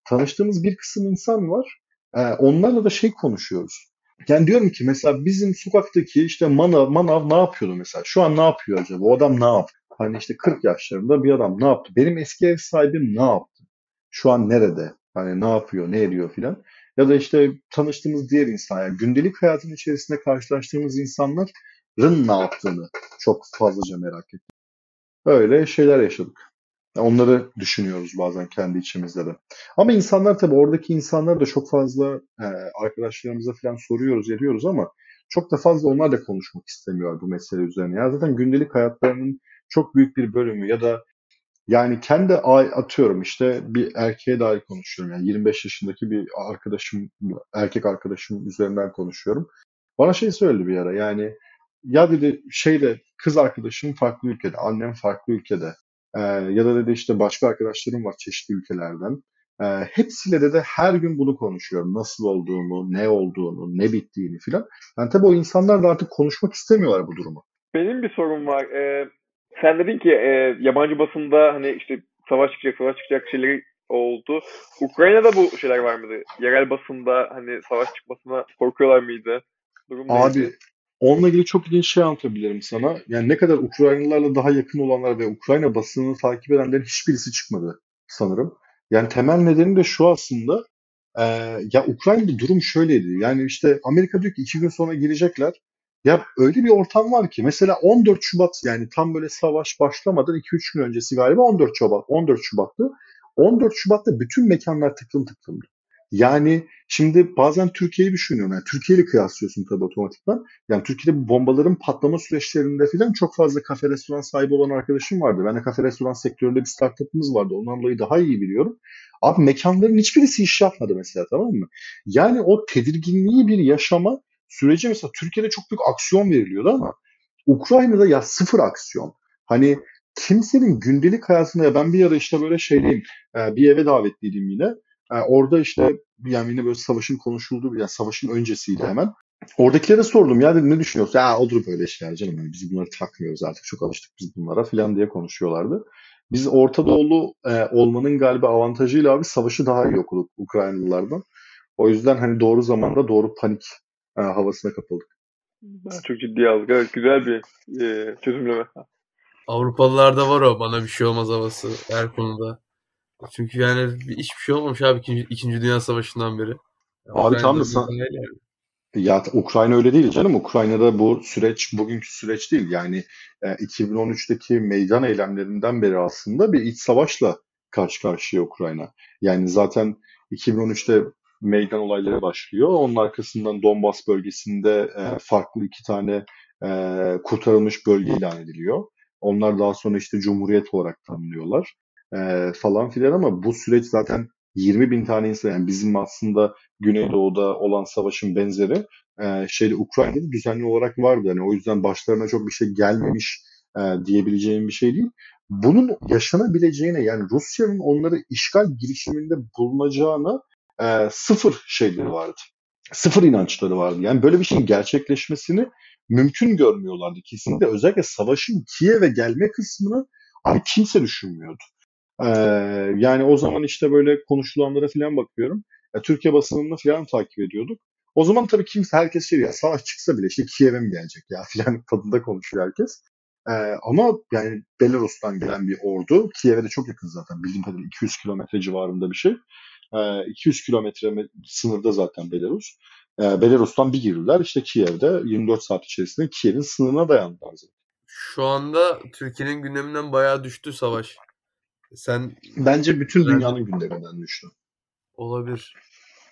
[SPEAKER 2] tanıştığımız bir kısım insan var. Ee, onlarla da şey konuşuyoruz. Yani diyorum ki mesela bizim sokaktaki işte manav, manav ne yapıyordu mesela? Şu an ne yapıyor acaba? O adam ne yaptı? Hani işte 40 yaşlarında bir adam ne yaptı? Benim eski ev sahibim ne yaptı? Şu an nerede? Hani ne yapıyor, ne ediyor filan. Ya da işte tanıştığımız diğer insan, yani gündelik hayatın içerisinde karşılaştığımız insanların ne yaptığını çok fazlaca merak ettim. Öyle şeyler yaşadık. Onları düşünüyoruz bazen kendi içimizde de. Ama insanlar tabii oradaki insanlar da çok fazla e, arkadaşlarımıza falan soruyoruz, ediyoruz ama çok da fazla onlar da konuşmak istemiyor bu mesele üzerine. Ya zaten gündelik hayatlarının çok büyük bir bölümü ya da yani kendi atıyorum işte bir erkeğe dair konuşuyorum. Yani 25 yaşındaki bir arkadaşım, erkek arkadaşım üzerinden konuşuyorum. Bana şey söyledi bir ara yani ya dedi şeyde kız arkadaşım farklı ülkede, annem farklı ülkede. Ee, ya da dedi işte başka arkadaşlarım var çeşitli ülkelerden. Ee, hepsiyle de, de her gün bunu konuşuyorum. Nasıl olduğunu, ne olduğunu, ne bittiğini filan. Yani tabii o insanlar da artık konuşmak istemiyorlar bu durumu.
[SPEAKER 3] Benim bir sorum var. Ee, sen dedin ki e, yabancı basında hani işte savaş çıkacak, savaş çıkacak şeyleri oldu. Ukrayna'da bu şeyler var mıydı? Yerel basında hani savaş çıkmasına korkuyorlar mıydı?
[SPEAKER 2] Durum Abi neydi? Onunla ilgili çok ilginç şey anlatabilirim sana. Yani ne kadar Ukraynalılarla daha yakın olanlar ve Ukrayna basınını takip edenlerin hiçbirisi çıkmadı sanırım. Yani temel nedeni de şu aslında. E, ya Ukrayna'da durum şöyleydi. Yani işte Amerika diyor ki iki gün sonra girecekler. Ya öyle bir ortam var ki mesela 14 Şubat yani tam böyle savaş başlamadan 2-3 gün öncesi galiba 14 Şubat 14 Şubat'tı. 14 Şubat'ta bütün mekanlar tıklım tıklımdı. Yani şimdi bazen Türkiye'yi düşünüyorum. Yani Türkiye kıyaslıyorsun tabii otomatikman. Yani Türkiye'de bombaların patlama süreçlerinde falan çok fazla kafe restoran sahibi olan arkadaşım vardı. Ben de kafe restoran sektöründe bir startup'ımız vardı. Ondan dolayı daha iyi biliyorum. Abi mekanların hiçbirisi iş yapmadı mesela tamam mı? Yani o tedirginliği bir yaşama süreci mesela Türkiye'de çok büyük aksiyon veriliyordu ama Ukrayna'da ya sıfır aksiyon. Hani kimsenin gündelik hayatında ya ben bir ara işte böyle şeydeyim bir eve davetliydim yine. Orada işte yani yine böyle savaşın konuşulduğu yani savaşın öncesiydi hemen. Oradakilere sordum ya dedim ne düşünüyorsun? Ya olur böyle şeyler canım yani biz bunları takmıyoruz artık çok alıştık biz bunlara falan diye konuşuyorlardı. Biz Orta Doğulu e, olmanın galiba avantajıyla abi savaşı daha iyi okuduk Ukraynalılardan. O yüzden hani doğru zamanda doğru panik e, havasına kapıldık.
[SPEAKER 3] Ben çok ciddi aldık. Evet, güzel bir e, çözümleme.
[SPEAKER 1] Avrupalılarda var o bana bir şey olmaz havası her konuda. Çünkü yani hiçbir şey olmamış abi İkinci, İkinci Dünya Savaşı'ndan beri.
[SPEAKER 2] Abi tam da sen... Ya Ukrayna öyle değil canım. Ukrayna'da bu süreç bugünkü süreç değil. Yani e, 2013'teki meydan eylemlerinden beri aslında bir iç savaşla karşı karşıya Ukrayna. Yani zaten 2013'te meydan olayları başlıyor. Onun arkasından Donbas bölgesinde e, farklı iki tane e, kurtarılmış bölge ilan ediliyor. Onlar daha sonra işte Cumhuriyet olarak tanımlıyorlar e, falan filan ama bu süreç zaten 20 bin tane insan yani bizim aslında Güneydoğu'da olan savaşın benzeri e, şeyde Ukrayna'da düzenli olarak vardı. Yani o yüzden başlarına çok bir şey gelmemiş e, diyebileceğim bir şey değil. Bunun yaşanabileceğine yani Rusya'nın onları işgal girişiminde bulunacağına e, sıfır şeyleri vardı. Sıfır inançları vardı. Yani böyle bir şeyin gerçekleşmesini mümkün görmüyorlardı kesinlikle. Özellikle savaşın Kiev'e gelme kısmını abi kimse düşünmüyordu. Ee, yani o zaman işte böyle konuşulanlara falan bakıyorum. Ya, Türkiye basınını falan takip ediyorduk. O zaman tabii kimse herkes şey ya savaş çıksa bile işte Kiev'e mi gelecek ya filan tadında konuşuyor herkes. Ee, ama yani Belarus'tan gelen bir ordu Kiev'e de çok yakın zaten bildiğim kadarıyla 200 kilometre civarında bir şey. Ee, 200 kilometre sınırda zaten Belarus. Ee, Belarus'tan bir girdiler işte Kiev'de 24 saat içerisinde Kiev'in sınırına dayandılar zaten.
[SPEAKER 1] Şu anda Türkiye'nin gündeminden bayağı düştü savaş. Sen
[SPEAKER 2] bence bütün dünyanın gündeminden düştü.
[SPEAKER 1] Olabilir.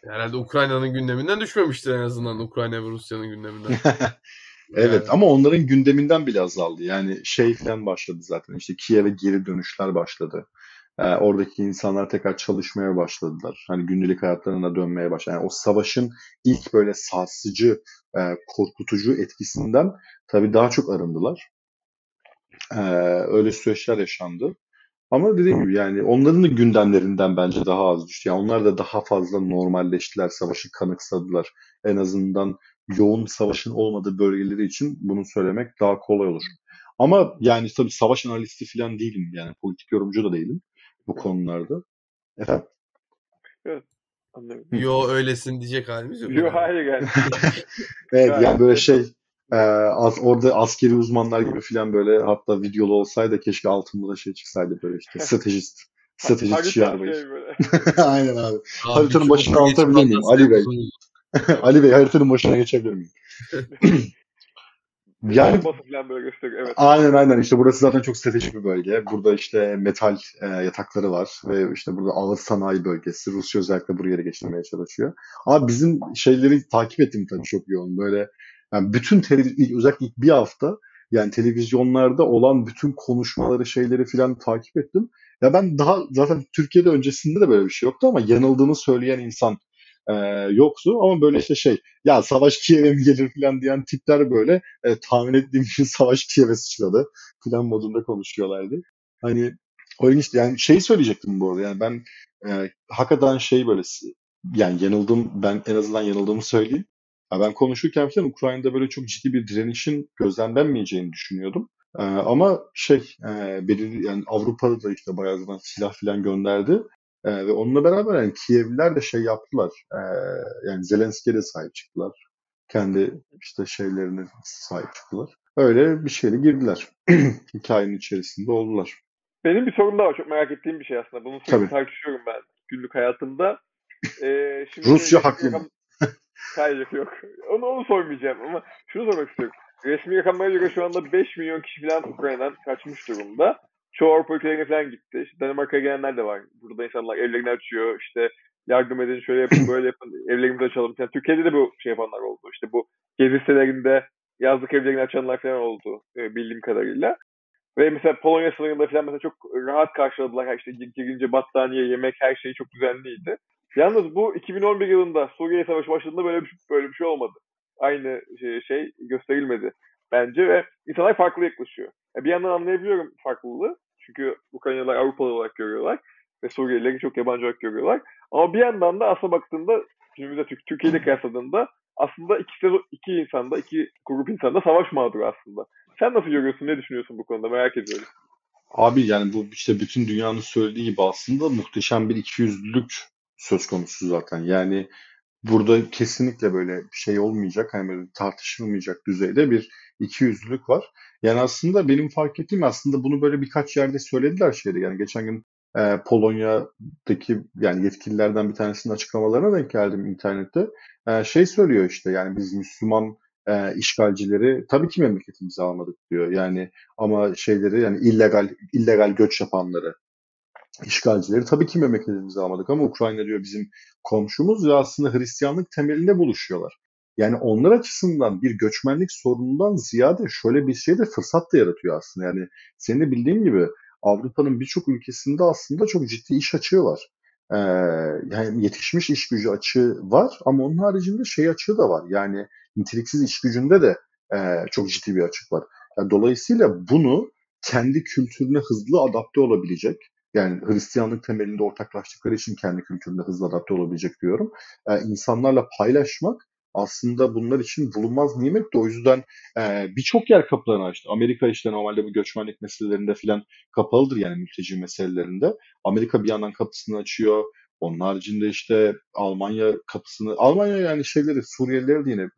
[SPEAKER 1] Herhalde Ukrayna'nın gündeminden düşmemiştir en azından Ukrayna ve Rusya'nın gündeminden.
[SPEAKER 2] evet yani... ama onların gündeminden bile azaldı. Yani şey falan başladı zaten. İşte Kiev'e geri dönüşler başladı. Ee, oradaki insanlar tekrar çalışmaya başladılar. Hani gündelik hayatlarına dönmeye başladı. Yani o savaşın ilk böyle sarsıcı, e, korkutucu etkisinden tabii daha çok arındılar. Ee, öyle süreçler yaşandı. Ama dediğim gibi yani onların da gündemlerinden bence daha az düştü. Yani onlar da daha fazla normalleştiler, savaşı kanıksadılar. En azından yoğun savaşın olmadığı bölgeleri için bunu söylemek daha kolay olur. Ama yani tabii savaş analisti falan değilim yani politik yorumcu da değilim bu konularda. Efendim?
[SPEAKER 3] Evet. Anladım.
[SPEAKER 1] Yo öylesin diyecek halimiz yok.
[SPEAKER 3] Yo hayır yani.
[SPEAKER 2] evet yani böyle şey e, az, orada askeri uzmanlar gibi falan böyle hatta videolu olsaydı keşke altında da şey çıksaydı böyle işte stratejist. Stratejist şiar şey Aynen abi. abi haritanın başına anlatabilir miyim? Ali Bey. Ali Bey haritanın başına geçebilir miyim?
[SPEAKER 3] Yani falan böyle gösteriyor. Evet.
[SPEAKER 2] Aynen aynen işte burası zaten çok stratejik bir bölge. Burada işte metal e, yatakları var ve işte burada ağır sanayi bölgesi. Rusya özellikle buraya geçirmeye çalışıyor. Ama bizim şeyleri takip ettim tabii çok yoğun. Böyle yani bütün televizyon özellikle ilk bir hafta yani televizyonlarda olan bütün konuşmaları şeyleri filan takip ettim. Ya ben daha zaten Türkiye'de öncesinde de böyle bir şey yoktu ama yanıldığını söyleyen insan e, yoktu. Ama böyle işte şey ya savaş Kiev'e mi gelir filan diyen tipler böyle e, tahmin ettiğim için savaş Kiev'e sıçradı filan modunda konuşuyorlardı. Hani o ilginç yani şey söyleyecektim bu arada yani ben e, hakikaten şey böyle yani yanıldım ben en azından yanıldığımı söyleyeyim. Ya ben konuşurken falan Ukrayna'da böyle çok ciddi bir direnişin gözlemlenmeyeceğini düşünüyordum. Ee, ama şey e, belirli yani Avrupa'da da işte bayağı zaman silah falan gönderdi. E, ve onunla beraber yani Kievliler de şey yaptılar. E, yani Zelenski'ye de sahip çıktılar. Kendi işte şeylerine sahip çıktılar. Öyle bir şeyle girdiler. Hikayenin içerisinde oldular.
[SPEAKER 3] Benim bir sorum daha var. Çok merak ettiğim bir şey aslında. Bunu sürekli tartışıyorum ben günlük hayatımda. Ee, şimdi
[SPEAKER 2] Rusya haklı mı?
[SPEAKER 3] Hayır yok. Onu, onu sormayacağım ama şunu sormak istiyorum. Resmi rakamlara göre şu anda 5 milyon kişi falan Ukrayna'dan kaçmış durumda. Çoğu Avrupa ülkelerine falan gitti. İşte Danimarka'ya gelenler de var. Burada insanlar evlerini açıyor. İşte yardım edin, şöyle yapın, böyle yapın, evlerimizi açalım. Yani Türkiye'de de bu şey yapanlar oldu. İşte bu gezi sitelerinde yazlık evlerini açanlar falan oldu e, bildiğim kadarıyla. Ve mesela Polonya sınırında falan mesela çok rahat karşıladılar. İşte girince battaniye, yemek her şey çok düzenliydi. Yalnız bu 2011 yılında Suriye Savaşı başladığında böyle bir, böyle bir şey olmadı. Aynı şey, şey gösterilmedi bence ve insanlar farklı yaklaşıyor. Yani bir yandan anlayabiliyorum farklılığı. Çünkü Ukraynalılar Avrupalı olarak görüyorlar ve Suriyelileri çok yabancı olarak görüyorlar. Ama bir yandan da aslına baktığında günümüzde Türk Türkiye'de kıyasladığında aslında iki, iki insanda, iki grup insanda savaş mağduru aslında. Sen nasıl görüyorsun, ne düşünüyorsun bu konuda merak ediyorum.
[SPEAKER 2] Abi yani bu işte bütün dünyanın söylediği gibi aslında muhteşem bir ikiyüzlülük söz konusu zaten. Yani burada kesinlikle böyle bir şey olmayacak, hani böyle tartışılmayacak düzeyde bir ikiyüzlülük var. Yani aslında benim fark ettiğim aslında bunu böyle birkaç yerde söylediler şeyde. Yani geçen gün e, Polonya'daki yani yetkililerden bir tanesinin açıklamalarına denk geldim internette. E, şey söylüyor işte yani biz Müslüman e, işgalcileri tabii ki memleketimize almadık diyor. Yani ama şeyleri yani illegal illegal göç yapanları işgalcileri tabii ki memleketimize almadık ama Ukrayna diyor bizim komşumuz ve aslında Hristiyanlık temelinde buluşuyorlar. Yani onlar açısından bir göçmenlik sorunundan ziyade şöyle bir şey de fırsat da yaratıyor aslında. Yani senin de bildiğin gibi Avrupa'nın birçok ülkesinde aslında çok ciddi iş açığı var. Ee, yani yetişmiş iş gücü açığı var ama onun haricinde şey açığı da var. Yani niteliksiz iş gücünde de e, çok ciddi bir açık var. Yani dolayısıyla bunu kendi kültürüne hızlı adapte olabilecek, yani Hristiyanlık temelinde ortaklaştıkları için kendi kültürüne hızlı adapte olabilecek diyorum. E, insanlarla paylaşmak aslında bunlar için bulunmaz nimet de o yüzden e, birçok yer kapılarını açtı. Amerika işte normalde bu göçmenlik meselelerinde filan kapalıdır yani mülteci meselelerinde. Amerika bir yandan kapısını açıyor. Onun haricinde işte Almanya kapısını, Almanya yani şeyleri Suriyelileri de yine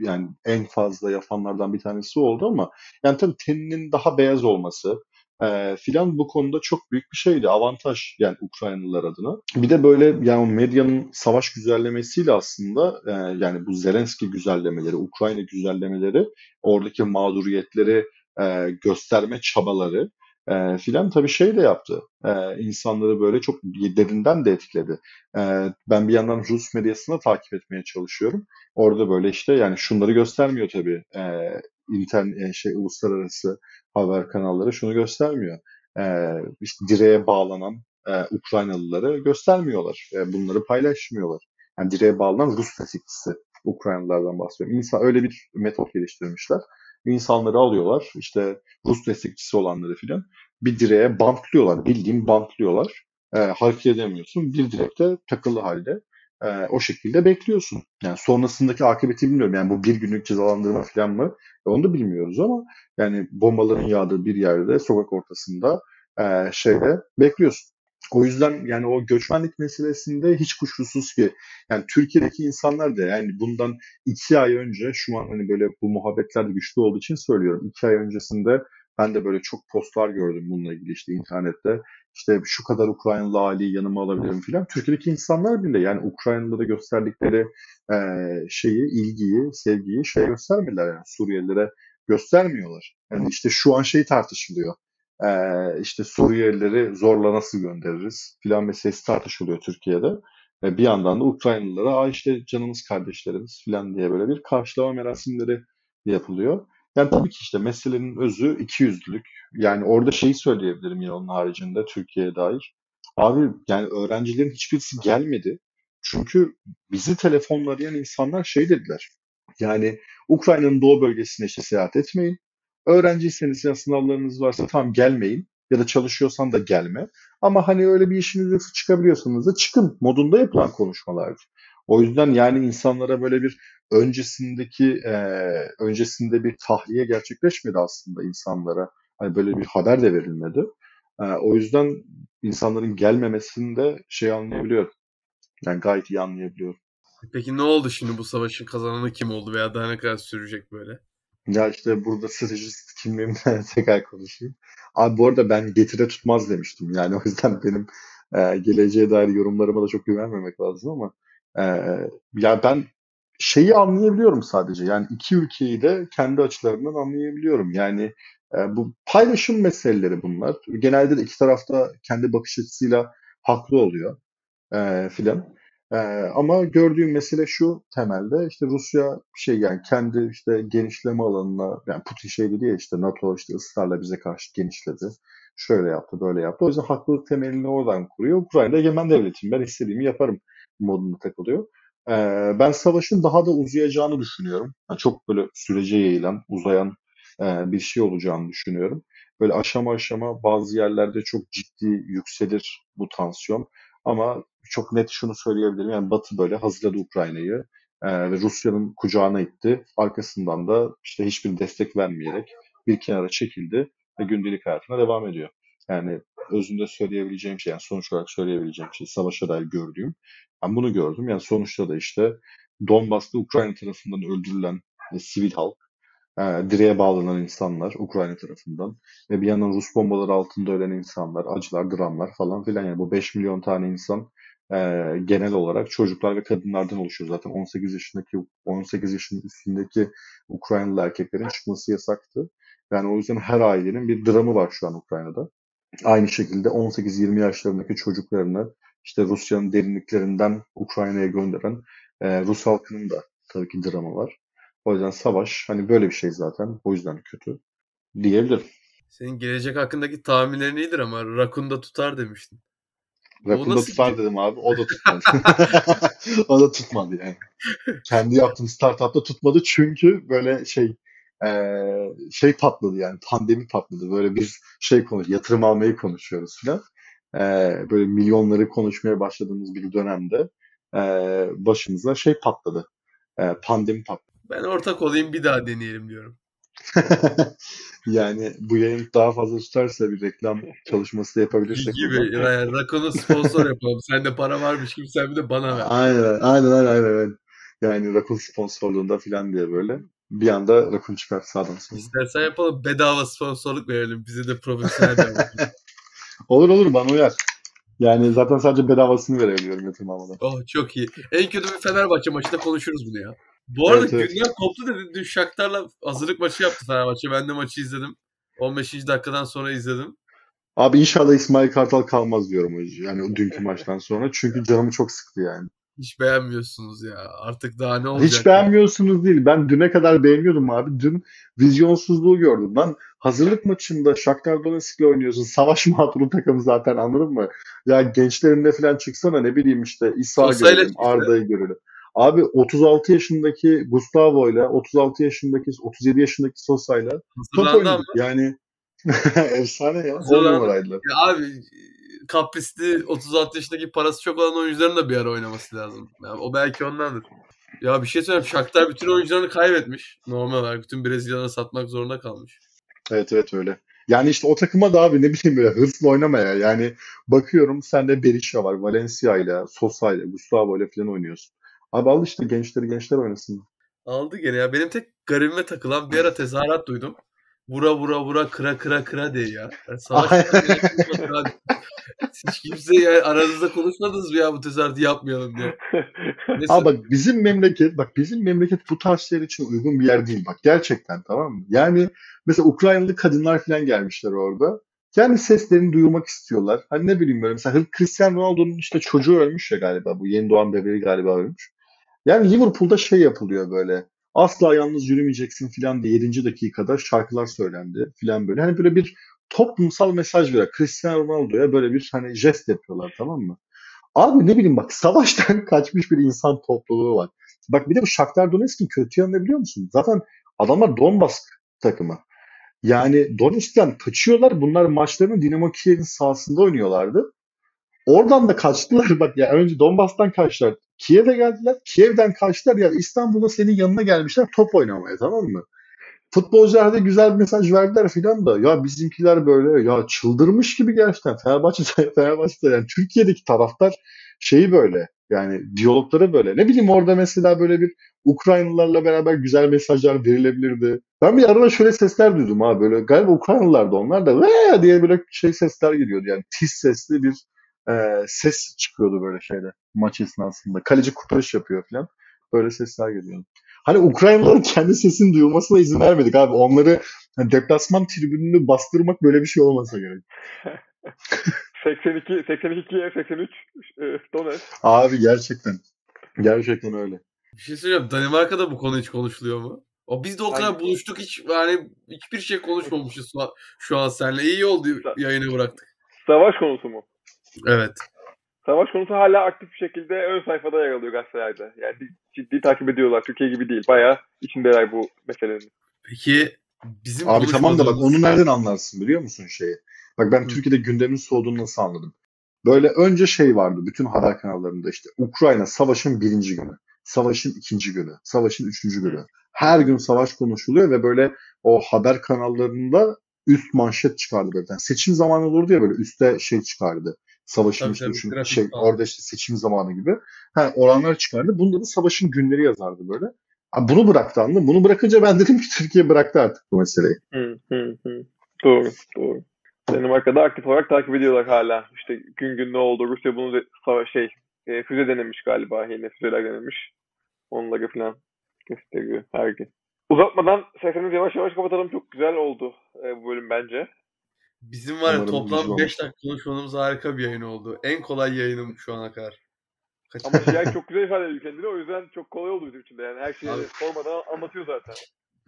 [SPEAKER 2] yani en fazla yapanlardan bir tanesi oldu ama yani tabii teninin daha beyaz olması e, filan bu konuda çok büyük bir şeydi. Avantaj yani Ukraynalılar adına. Bir de böyle yani medyanın savaş güzellemesiyle aslında e, yani bu Zelenski güzellemeleri, Ukrayna güzellemeleri, oradaki mağduriyetleri e, gösterme çabaları e, filan tabii şey de yaptı. E, insanları böyle çok derinden de etkiledi. E, ben bir yandan Rus medyasını takip etmeye çalışıyorum. Orada böyle işte yani şunları göstermiyor tabii. E, internet şey uluslararası haber kanalları şunu göstermiyor. E, işte direğe bağlanan e, Ukraynalıları göstermiyorlar. E, bunları paylaşmıyorlar. Yani direğe bağlanan Rus destekçisi Ukraynalılardan bahsediyorum. İnsan öyle bir metot geliştirmişler. İnsanları alıyorlar işte Rus destekçisi olanları filan bir direğe bantlıyorlar. Bildiğin bantlıyorlar. E, hareket edemiyorsun. Bir direkte takılı halde e, o şekilde bekliyorsun. Yani sonrasındaki akıbeti bilmiyorum. Yani bu bir günlük cezalandırma falan mı? E, onu da bilmiyoruz ama yani bombaların yağdığı bir yerde sokak ortasında e, şeyde bekliyorsun. O yüzden yani o göçmenlik meselesinde hiç kuşkusuz ki yani Türkiye'deki insanlar da yani bundan iki ay önce şu an hani böyle bu muhabbetler güçlü olduğu için söylüyorum. iki ay öncesinde ben de böyle çok postlar gördüm bununla ilgili işte internette. İşte şu kadar Ukraynalı aileyi yanıma alabilirim filan. Türkiye'deki insanlar bile yani Ukraynalılara gösterdikleri e, şeyi, ilgiyi, sevgiyi şey göstermediler yani Suriyelilere göstermiyorlar. Yani işte şu an şey tartışılıyor. E, işte Suriyelileri zorla nasıl göndeririz filan meselesi tartışılıyor Türkiye'de. E, bir yandan da Ukraynalılara Aa işte canımız kardeşlerimiz filan diye böyle bir karşılama merasimleri yapılıyor. Yani tabii ki işte meselenin özü ikiyüzlülük. Yani orada şeyi söyleyebilirim yine onun haricinde Türkiye'ye dair. Abi yani öğrencilerin hiçbirisi gelmedi. Çünkü bizi telefonla arayan insanlar şey dediler. Yani Ukrayna'nın doğu bölgesine işte seyahat etmeyin. Öğrenciyseniz ya sınavlarınız varsa tam gelmeyin. Ya da çalışıyorsan da gelme. Ama hani öyle bir işiniz yoksa çıkabiliyorsanız da çıkın modunda yapılan konuşmalardı. O yüzden yani insanlara böyle bir öncesindeki e, öncesinde bir tahliye gerçekleşmedi aslında insanlara. Hani böyle bir haber de verilmedi. E, o yüzden insanların gelmemesini de şey anlayabiliyorum. Yani gayet iyi anlayabiliyorum.
[SPEAKER 1] Peki ne oldu şimdi bu savaşın kazananı kim oldu veya daha ne kadar sürecek böyle?
[SPEAKER 2] Ya işte burada stratejist kimliğimden tekrar konuşayım. Abi bu arada ben getire tutmaz demiştim. Yani o yüzden benim e, geleceğe dair yorumlarıma da çok güvenmemek lazım ama e, ya ben şeyi anlayabiliyorum sadece. Yani iki ülkeyi de kendi açılarından anlayabiliyorum. Yani e, bu paylaşım meseleleri bunlar. Genelde de iki tarafta kendi bakış açısıyla haklı oluyor e, filan. E, ama gördüğüm mesele şu temelde işte Rusya şey yani kendi işte genişleme alanına yani Putin şey dedi ya işte NATO işte ısrarla bize karşı genişledi. Şöyle yaptı böyle yaptı. O yüzden haklılık temelini oradan kuruyor. Ukrayna egemen devletim ben istediğimi yaparım modunda takılıyor. E, ben savaşın daha da uzayacağını düşünüyorum. Yani çok böyle sürece yayılan, uzayan e, bir şey olacağını düşünüyorum. Böyle aşama aşama bazı yerlerde çok ciddi yükselir bu tansiyon. Ama çok net şunu söyleyebilirim. Yani Batı böyle hazırladı Ukrayna'yı ve Rusya'nın kucağına itti. Arkasından da işte hiçbir destek vermeyerek bir kenara çekildi ve gündelik hayatına devam ediyor. Yani özünde söyleyebileceğim şey, yani sonuç olarak söyleyebileceğim şey, savaşa dair gördüğüm. Ben bunu gördüm. Yani sonuçta da işte Donbas'ta Ukrayna tarafından öldürülen e, sivil halk, e, direğe bağlanan insanlar Ukrayna tarafından ve bir yandan Rus bombaları altında ölen insanlar, acılar, dramlar falan filan. Yani bu 5 milyon tane insan e, genel olarak çocuklar ve kadınlardan oluşuyor. Zaten 18 yaşındaki 18 yaşın üstündeki Ukraynalı erkeklerin çıkması yasaktı. Yani o yüzden her ailenin bir dramı var şu an Ukrayna'da. Aynı şekilde 18-20 yaşlarındaki çocuklarını işte Rusya'nın derinliklerinden Ukrayna'ya gönderen e, Rus halkının da tabii ki dramı var. O yüzden savaş hani böyle bir şey zaten. O yüzden kötü diyebilirim.
[SPEAKER 1] Senin gelecek hakkındaki tahminlerin iyidir ama Rakun'da tutar demiştin.
[SPEAKER 2] Rakun'da tutar dedim abi. O da tutmadı. o da tutmadı yani. Kendi yaptığım startupta tutmadı çünkü böyle şey e, şey patladı yani pandemi patladı. Böyle biz şey konuş yatırım almayı konuşuyoruz falan. E, böyle milyonları konuşmaya başladığımız bir dönemde e, başımıza şey patladı. E, pandemi patladı.
[SPEAKER 1] Ben ortak olayım bir daha deneyelim diyorum.
[SPEAKER 2] yani bu yayın daha fazla tutarsa bir reklam çalışması da yapabilirsek.
[SPEAKER 1] Gibi. Yani Rakon'u sponsor yapalım. Sende para varmış gibi sen bir de bana ver.
[SPEAKER 2] Aynen aynen aynen. aynen. Yani Rakun sponsorluğunda falan diye böyle. Bir anda Rakun çıkar sağdan sola.
[SPEAKER 1] İstersen yapalım bedava sponsorluk verelim. Bize de profesyonel
[SPEAKER 2] Olur olur bana uyar. Yani zaten sadece bedavasını verebiliyorum yatırım almadan.
[SPEAKER 1] Oh çok iyi. En kötü bir Fenerbahçe maçında konuşuruz bunu ya. Bu arada evet, evet. gündem koptu dedi. Dün Shakhtar'la hazırlık maçı yaptı Fenerbahçe. Ben de maçı izledim. 15. dakikadan sonra izledim.
[SPEAKER 2] Abi inşallah İsmail Kartal kalmaz diyorum hocam. Yani o dünkü maçtan sonra. Çünkü canımı çok sıktı yani.
[SPEAKER 1] Hiç beğenmiyorsunuz ya. Artık daha ne olacak?
[SPEAKER 2] Hiç beğenmiyorsunuz değil. Ben düne kadar beğeniyordum abi. Dün vizyonsuzluğu gördüm. Lan hazırlık maçında Shakhtar Donetsk'le oynuyorsun. Savaş mağduru takım zaten anladın mı? Ya gençlerinde falan çıksana ne bileyim işte İsa görelim, Arda'yı görelim. Abi 36 yaşındaki Gustavo ile 36 yaşındaki 37 yaşındaki Sosa ile top oynadık. Yani efsane ya. 10 numaraydılar.
[SPEAKER 1] Ya abi kaprisli 36 yaşındaki parası çok olan oyuncuların da bir ara oynaması lazım. Yani o belki ondandır. Ya bir şey söyleyeyim. Shakhtar bütün oyuncularını kaybetmiş. Normal olarak bütün Brezilya'na satmak zorunda kalmış.
[SPEAKER 2] Evet evet öyle. Yani işte o takıma da abi ne bileyim böyle hırsla oynamaya. Yani bakıyorum sende Berisha var. Valencia ile, Sosa ile, Gustavo ile falan oynuyorsun. Abi al işte gençleri gençler oynasın.
[SPEAKER 1] Aldı gene ya. Benim tek garibime takılan bir ara tezahürat duydum. Vura vura vura kıra kıra kıra diye ya. Yani savaş Hiç kimse yani aranızda konuşmadınız mı ya bu tezahüratı yapmayalım diye.
[SPEAKER 2] Neyse. Abi bak bizim memleket bak bizim memleket bu tarz şeyler için uygun bir yer değil bak gerçekten tamam mı? Yani mesela Ukraynalı kadınlar falan gelmişler orada. Yani seslerini duyurmak istiyorlar. Hani ne bileyim böyle mesela Cristiano Ronaldo'nun işte çocuğu ölmüş ya galiba bu yeni doğan bebeği galiba ölmüş. Yani Liverpool'da şey yapılıyor böyle. Asla yalnız yürümeyeceksin filan diye 7. dakikada şarkılar söylendi filan böyle. Hani böyle bir toplumsal mesaj veriyor. Cristiano Ronaldo'ya böyle bir hani jest yapıyorlar tamam mı? Abi ne bileyim bak savaştan kaçmış bir insan topluluğu var. Bak bir de bu Shakhtar Donetsk'in kötü yanını biliyor musun? Zaten adamlar Donbas takımı. Yani Donetsk'ten kaçıyorlar. Bunlar maçlarını Dinamo Kiev'in sahasında oynuyorlardı. Oradan da kaçtılar. Bak ya önce Donbas'tan kaçtılar. Kiev'e geldiler. Kiev'den kaçtılar. Ya İstanbul'a senin yanına gelmişler top oynamaya tamam mı? Futbolcular da güzel bir mesaj verdiler filan da ya bizimkiler böyle ya çıldırmış gibi gerçekten Fenerbahçe Fenerbahçe yani Türkiye'deki taraftar şeyi böyle Yani diyalogları böyle. Ne bileyim orada mesela böyle bir Ukraynalılarla beraber güzel mesajlar verilebilirdi. Ben bir arada şöyle sesler duydum ha böyle galiba Ukraynalılar da onlar da Vee! diye böyle şey sesler geliyordu. Yani tiz sesli bir e, ses çıkıyordu böyle şeyde maç esnasında. Kaleci kurtarış yapıyor falan. Böyle sesler geliyor. Hani Ukraynalıların kendi sesinin duyulmasına izin vermedik abi. Onları hani deplasman tribününü bastırmak böyle bir şey olmasa gerek.
[SPEAKER 3] 82 82 83 e, Donetsk.
[SPEAKER 2] Abi gerçekten. Gerçekten öyle.
[SPEAKER 1] Bir şey söyleyeceğim. Danimarka'da bu konu hiç konuşuluyor mu? O biz de o kadar
[SPEAKER 3] Hangi-
[SPEAKER 1] buluştuk hiç yani hiçbir şey konuşmamışız şu an, şu an seninle. İyi oldu yayını bıraktık.
[SPEAKER 3] Savaş konusu mu?
[SPEAKER 1] Evet.
[SPEAKER 3] Savaş konusu hala aktif bir şekilde ön sayfada yer alıyor gazetelerde. Yani ciddi takip ediyorlar. Türkiye gibi değil. Bayağı içindeler bu meselenin.
[SPEAKER 1] Peki bizim
[SPEAKER 2] Abi tamam da bak onu nereden anlarsın biliyor musun şeyi? Bak ben
[SPEAKER 1] Hı.
[SPEAKER 2] Türkiye'de gündemin soğuduğunu nasıl anladım? Böyle önce şey vardı bütün haber kanallarında işte Ukrayna savaşın birinci günü, savaşın ikinci günü, savaşın üçüncü günü. Her gün savaş konuşuluyor ve böyle o haber kanallarında üst manşet çıkardı böyle. Yani seçim zamanı olurdu ya böyle üstte şey çıkardı. Savaşın
[SPEAKER 1] Tabii
[SPEAKER 2] işte şey
[SPEAKER 1] falan.
[SPEAKER 2] orada işte seçim zamanı gibi. Ha, oranlar çıkardı. Bunda da savaşın günleri yazardı böyle. Ha, bunu bıraktı anladın? Bunu bırakınca ben dedim ki Türkiye bıraktı artık bu meseleyi.
[SPEAKER 3] Hı, hı, hı. Doğru, doğru. Danimarka'da aktif olarak takip ediyorlar hala. İşte gün gün ne oldu? Rusya bunu savaş şey e, füze denemiş galiba. Yine füzeler denemiş. Onları falan gösteriyor her gün. Uzatmadan isterseniz yavaş yavaş kapatalım. Çok güzel oldu e, bu bölüm bence.
[SPEAKER 1] Bizim var ya
[SPEAKER 2] Umarım
[SPEAKER 1] toplam
[SPEAKER 2] güzel
[SPEAKER 1] 5 dakika konuşmamız harika bir yayın oldu. En kolay yayınım şu ana kadar. Kaç...
[SPEAKER 3] Ama Şiay çok güzel ifade ediyor kendini. O yüzden çok kolay oldu bizim için de. Yani her şeyi
[SPEAKER 1] Abi.
[SPEAKER 3] sormadan anlatıyor zaten.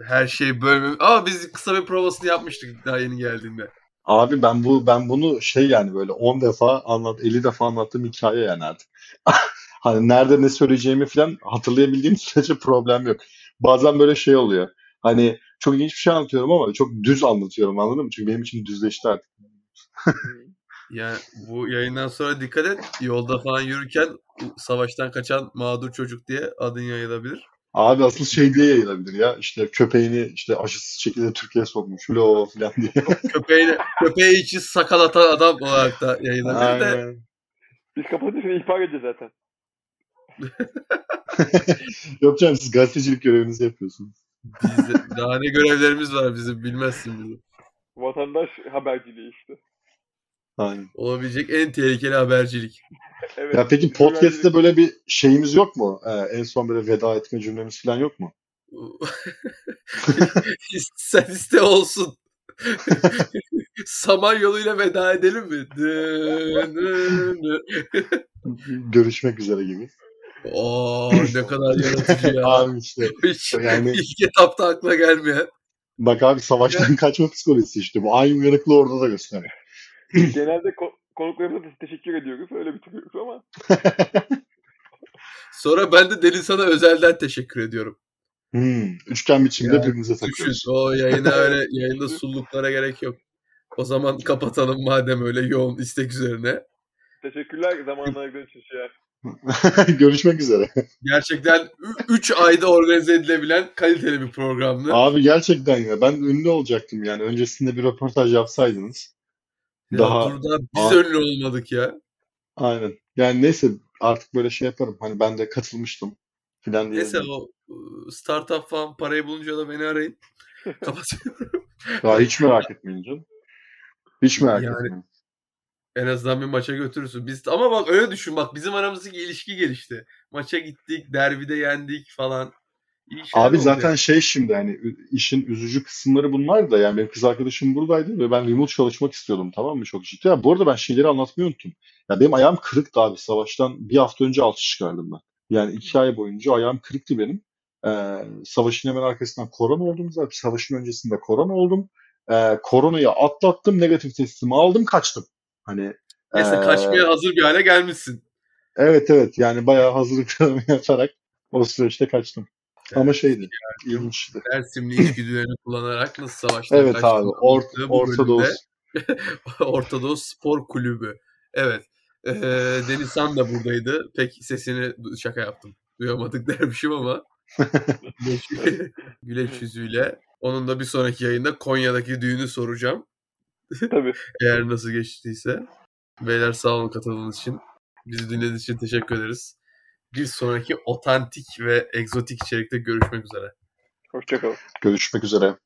[SPEAKER 1] Her şey bölüm. Ama biz kısa bir provasını yapmıştık daha yeni geldiğinde.
[SPEAKER 2] Abi ben bu ben bunu şey yani böyle 10 defa anlat 50 defa anlattığım hikaye yani artık. Hani nerede ne söyleyeceğimi falan hatırlayabildiğim sürece problem yok. Bazen böyle şey oluyor. Hani çok ilginç bir şey anlatıyorum ama çok düz anlatıyorum anladın mı? Çünkü benim için düzleşti artık.
[SPEAKER 1] Yani bu yayından sonra dikkat et. Yolda falan yürürken savaştan kaçan mağdur çocuk diye adın yayılabilir.
[SPEAKER 2] Abi asıl şey diye yayılabilir ya. İşte köpeğini işte aşısız şekilde Türkiye'ye sokmuş. Lo falan diye.
[SPEAKER 1] Köpeğini, köpeği için sakal atan adam olarak da yayılabilir de.
[SPEAKER 2] Aynen.
[SPEAKER 3] Biz kapatınca seni ihbar edeceğiz zaten.
[SPEAKER 2] Yok canım siz gazetecilik görevinizi yapıyorsunuz.
[SPEAKER 1] Bizde, daha ne görevlerimiz var bizim bilmezsin bizi.
[SPEAKER 3] Vatandaş haberciliği işte.
[SPEAKER 2] Aynen.
[SPEAKER 1] Olabilecek en tehlikeli habercilik.
[SPEAKER 3] Evet.
[SPEAKER 2] Ya peki podcast'te böyle bir şeyimiz yok mu? Ee, en son böyle veda etme cümlemiz falan yok mu?
[SPEAKER 1] Sen iste olsun. Samanyolu'yla veda edelim mi?
[SPEAKER 2] Görüşmek üzere gibi.
[SPEAKER 1] Oo ne kadar yaratıcı ya.
[SPEAKER 2] Abi işte
[SPEAKER 1] Hiç
[SPEAKER 2] yani
[SPEAKER 1] ilk etapta akla gelmeyen.
[SPEAKER 2] bak abi savaştan kaçma psikolojisi işte bu. Aynı uyanıklığı orada da gösteriyor.
[SPEAKER 3] Genelde ko- konuklarımıza da teşekkür ediyoruz. Öyle bitiriyoruz ama.
[SPEAKER 1] Sonra ben de Deniz sana özelden teşekkür ediyorum.
[SPEAKER 2] Hmm, üçgen biçimde
[SPEAKER 1] Yani
[SPEAKER 2] birbirinize
[SPEAKER 1] Düşün
[SPEAKER 2] takıyoruz.
[SPEAKER 1] o yayına öyle yayında sulluklara gerek yok. O zaman kapatalım madem öyle yoğun istek üzerine.
[SPEAKER 3] Teşekkürler zamanına ayırdığın için.
[SPEAKER 2] Görüşmek üzere.
[SPEAKER 1] Gerçekten 3 ayda organize edilebilen kaliteli bir programdı.
[SPEAKER 2] Abi gerçekten ya ben ünlü olacaktım yani. Öncesinde bir röportaj yapsaydınız.
[SPEAKER 1] Ya
[SPEAKER 2] daha-
[SPEAKER 1] burada biz
[SPEAKER 2] Aa.
[SPEAKER 1] ünlü olmadık ya.
[SPEAKER 2] Aynen. Yani neyse artık böyle şey yaparım. Hani ben de katılmıştım filan diye.
[SPEAKER 1] Neyse o ıı, startup falan parayı bulunca da beni arayın. Kapatıyorum.
[SPEAKER 2] Daha hiç merak etmeyin canım. Hiç merak
[SPEAKER 1] Yani-
[SPEAKER 2] etmeyin.
[SPEAKER 1] En azından bir maça götürürsün. Biz ama bak öyle düşün bak bizim aramızdaki ilişki gelişti. Maça gittik, derbide yendik falan.
[SPEAKER 2] Abi
[SPEAKER 1] oldu
[SPEAKER 2] zaten şey şimdi hani işin üzücü kısımları bunlar da yani benim kız arkadaşım buradaydı ve ben remote çalışmak istiyordum tamam mı çok ciddi. Ya bu arada ben şeyleri anlatmayı unuttum. Ya benim ayağım kırıktı abi savaştan bir hafta önce alçı çıkardım ben. Yani iki ay boyunca ayağım kırıktı benim. Ee, savaşın hemen arkasından korona oldum zaten. Savaşın öncesinde korona oldum. Ee, koronayı atlattım negatif testimi aldım kaçtım. Hani
[SPEAKER 1] Neyse
[SPEAKER 2] ee,
[SPEAKER 1] kaçmaya hazır bir hale gelmişsin.
[SPEAKER 2] Evet evet yani bayağı hazırlıklarımı yaparak o süreçte kaçtım. Ama şeydi ilginçti.
[SPEAKER 1] Dersimli içgüdülerini kullanarak nasıl savaştan
[SPEAKER 2] Evet
[SPEAKER 1] kaçtığını
[SPEAKER 2] abi Or Orta Doğu
[SPEAKER 1] Orta Doğu Spor Kulübü. Evet. Ee, Denizhan da buradaydı. Pek sesini şaka yaptım. Duyamadık dermişim ama güleç yüzüyle. Onun da bir sonraki yayında Konya'daki düğünü soracağım.
[SPEAKER 3] Tabii.
[SPEAKER 1] Eğer nasıl geçtiyse. Beyler sağ olun katıldığınız için. Bizi dinlediğiniz için teşekkür ederiz. bir sonraki otantik ve egzotik içerikte görüşmek üzere.
[SPEAKER 3] Hoşçakalın.
[SPEAKER 2] Görüşmek üzere.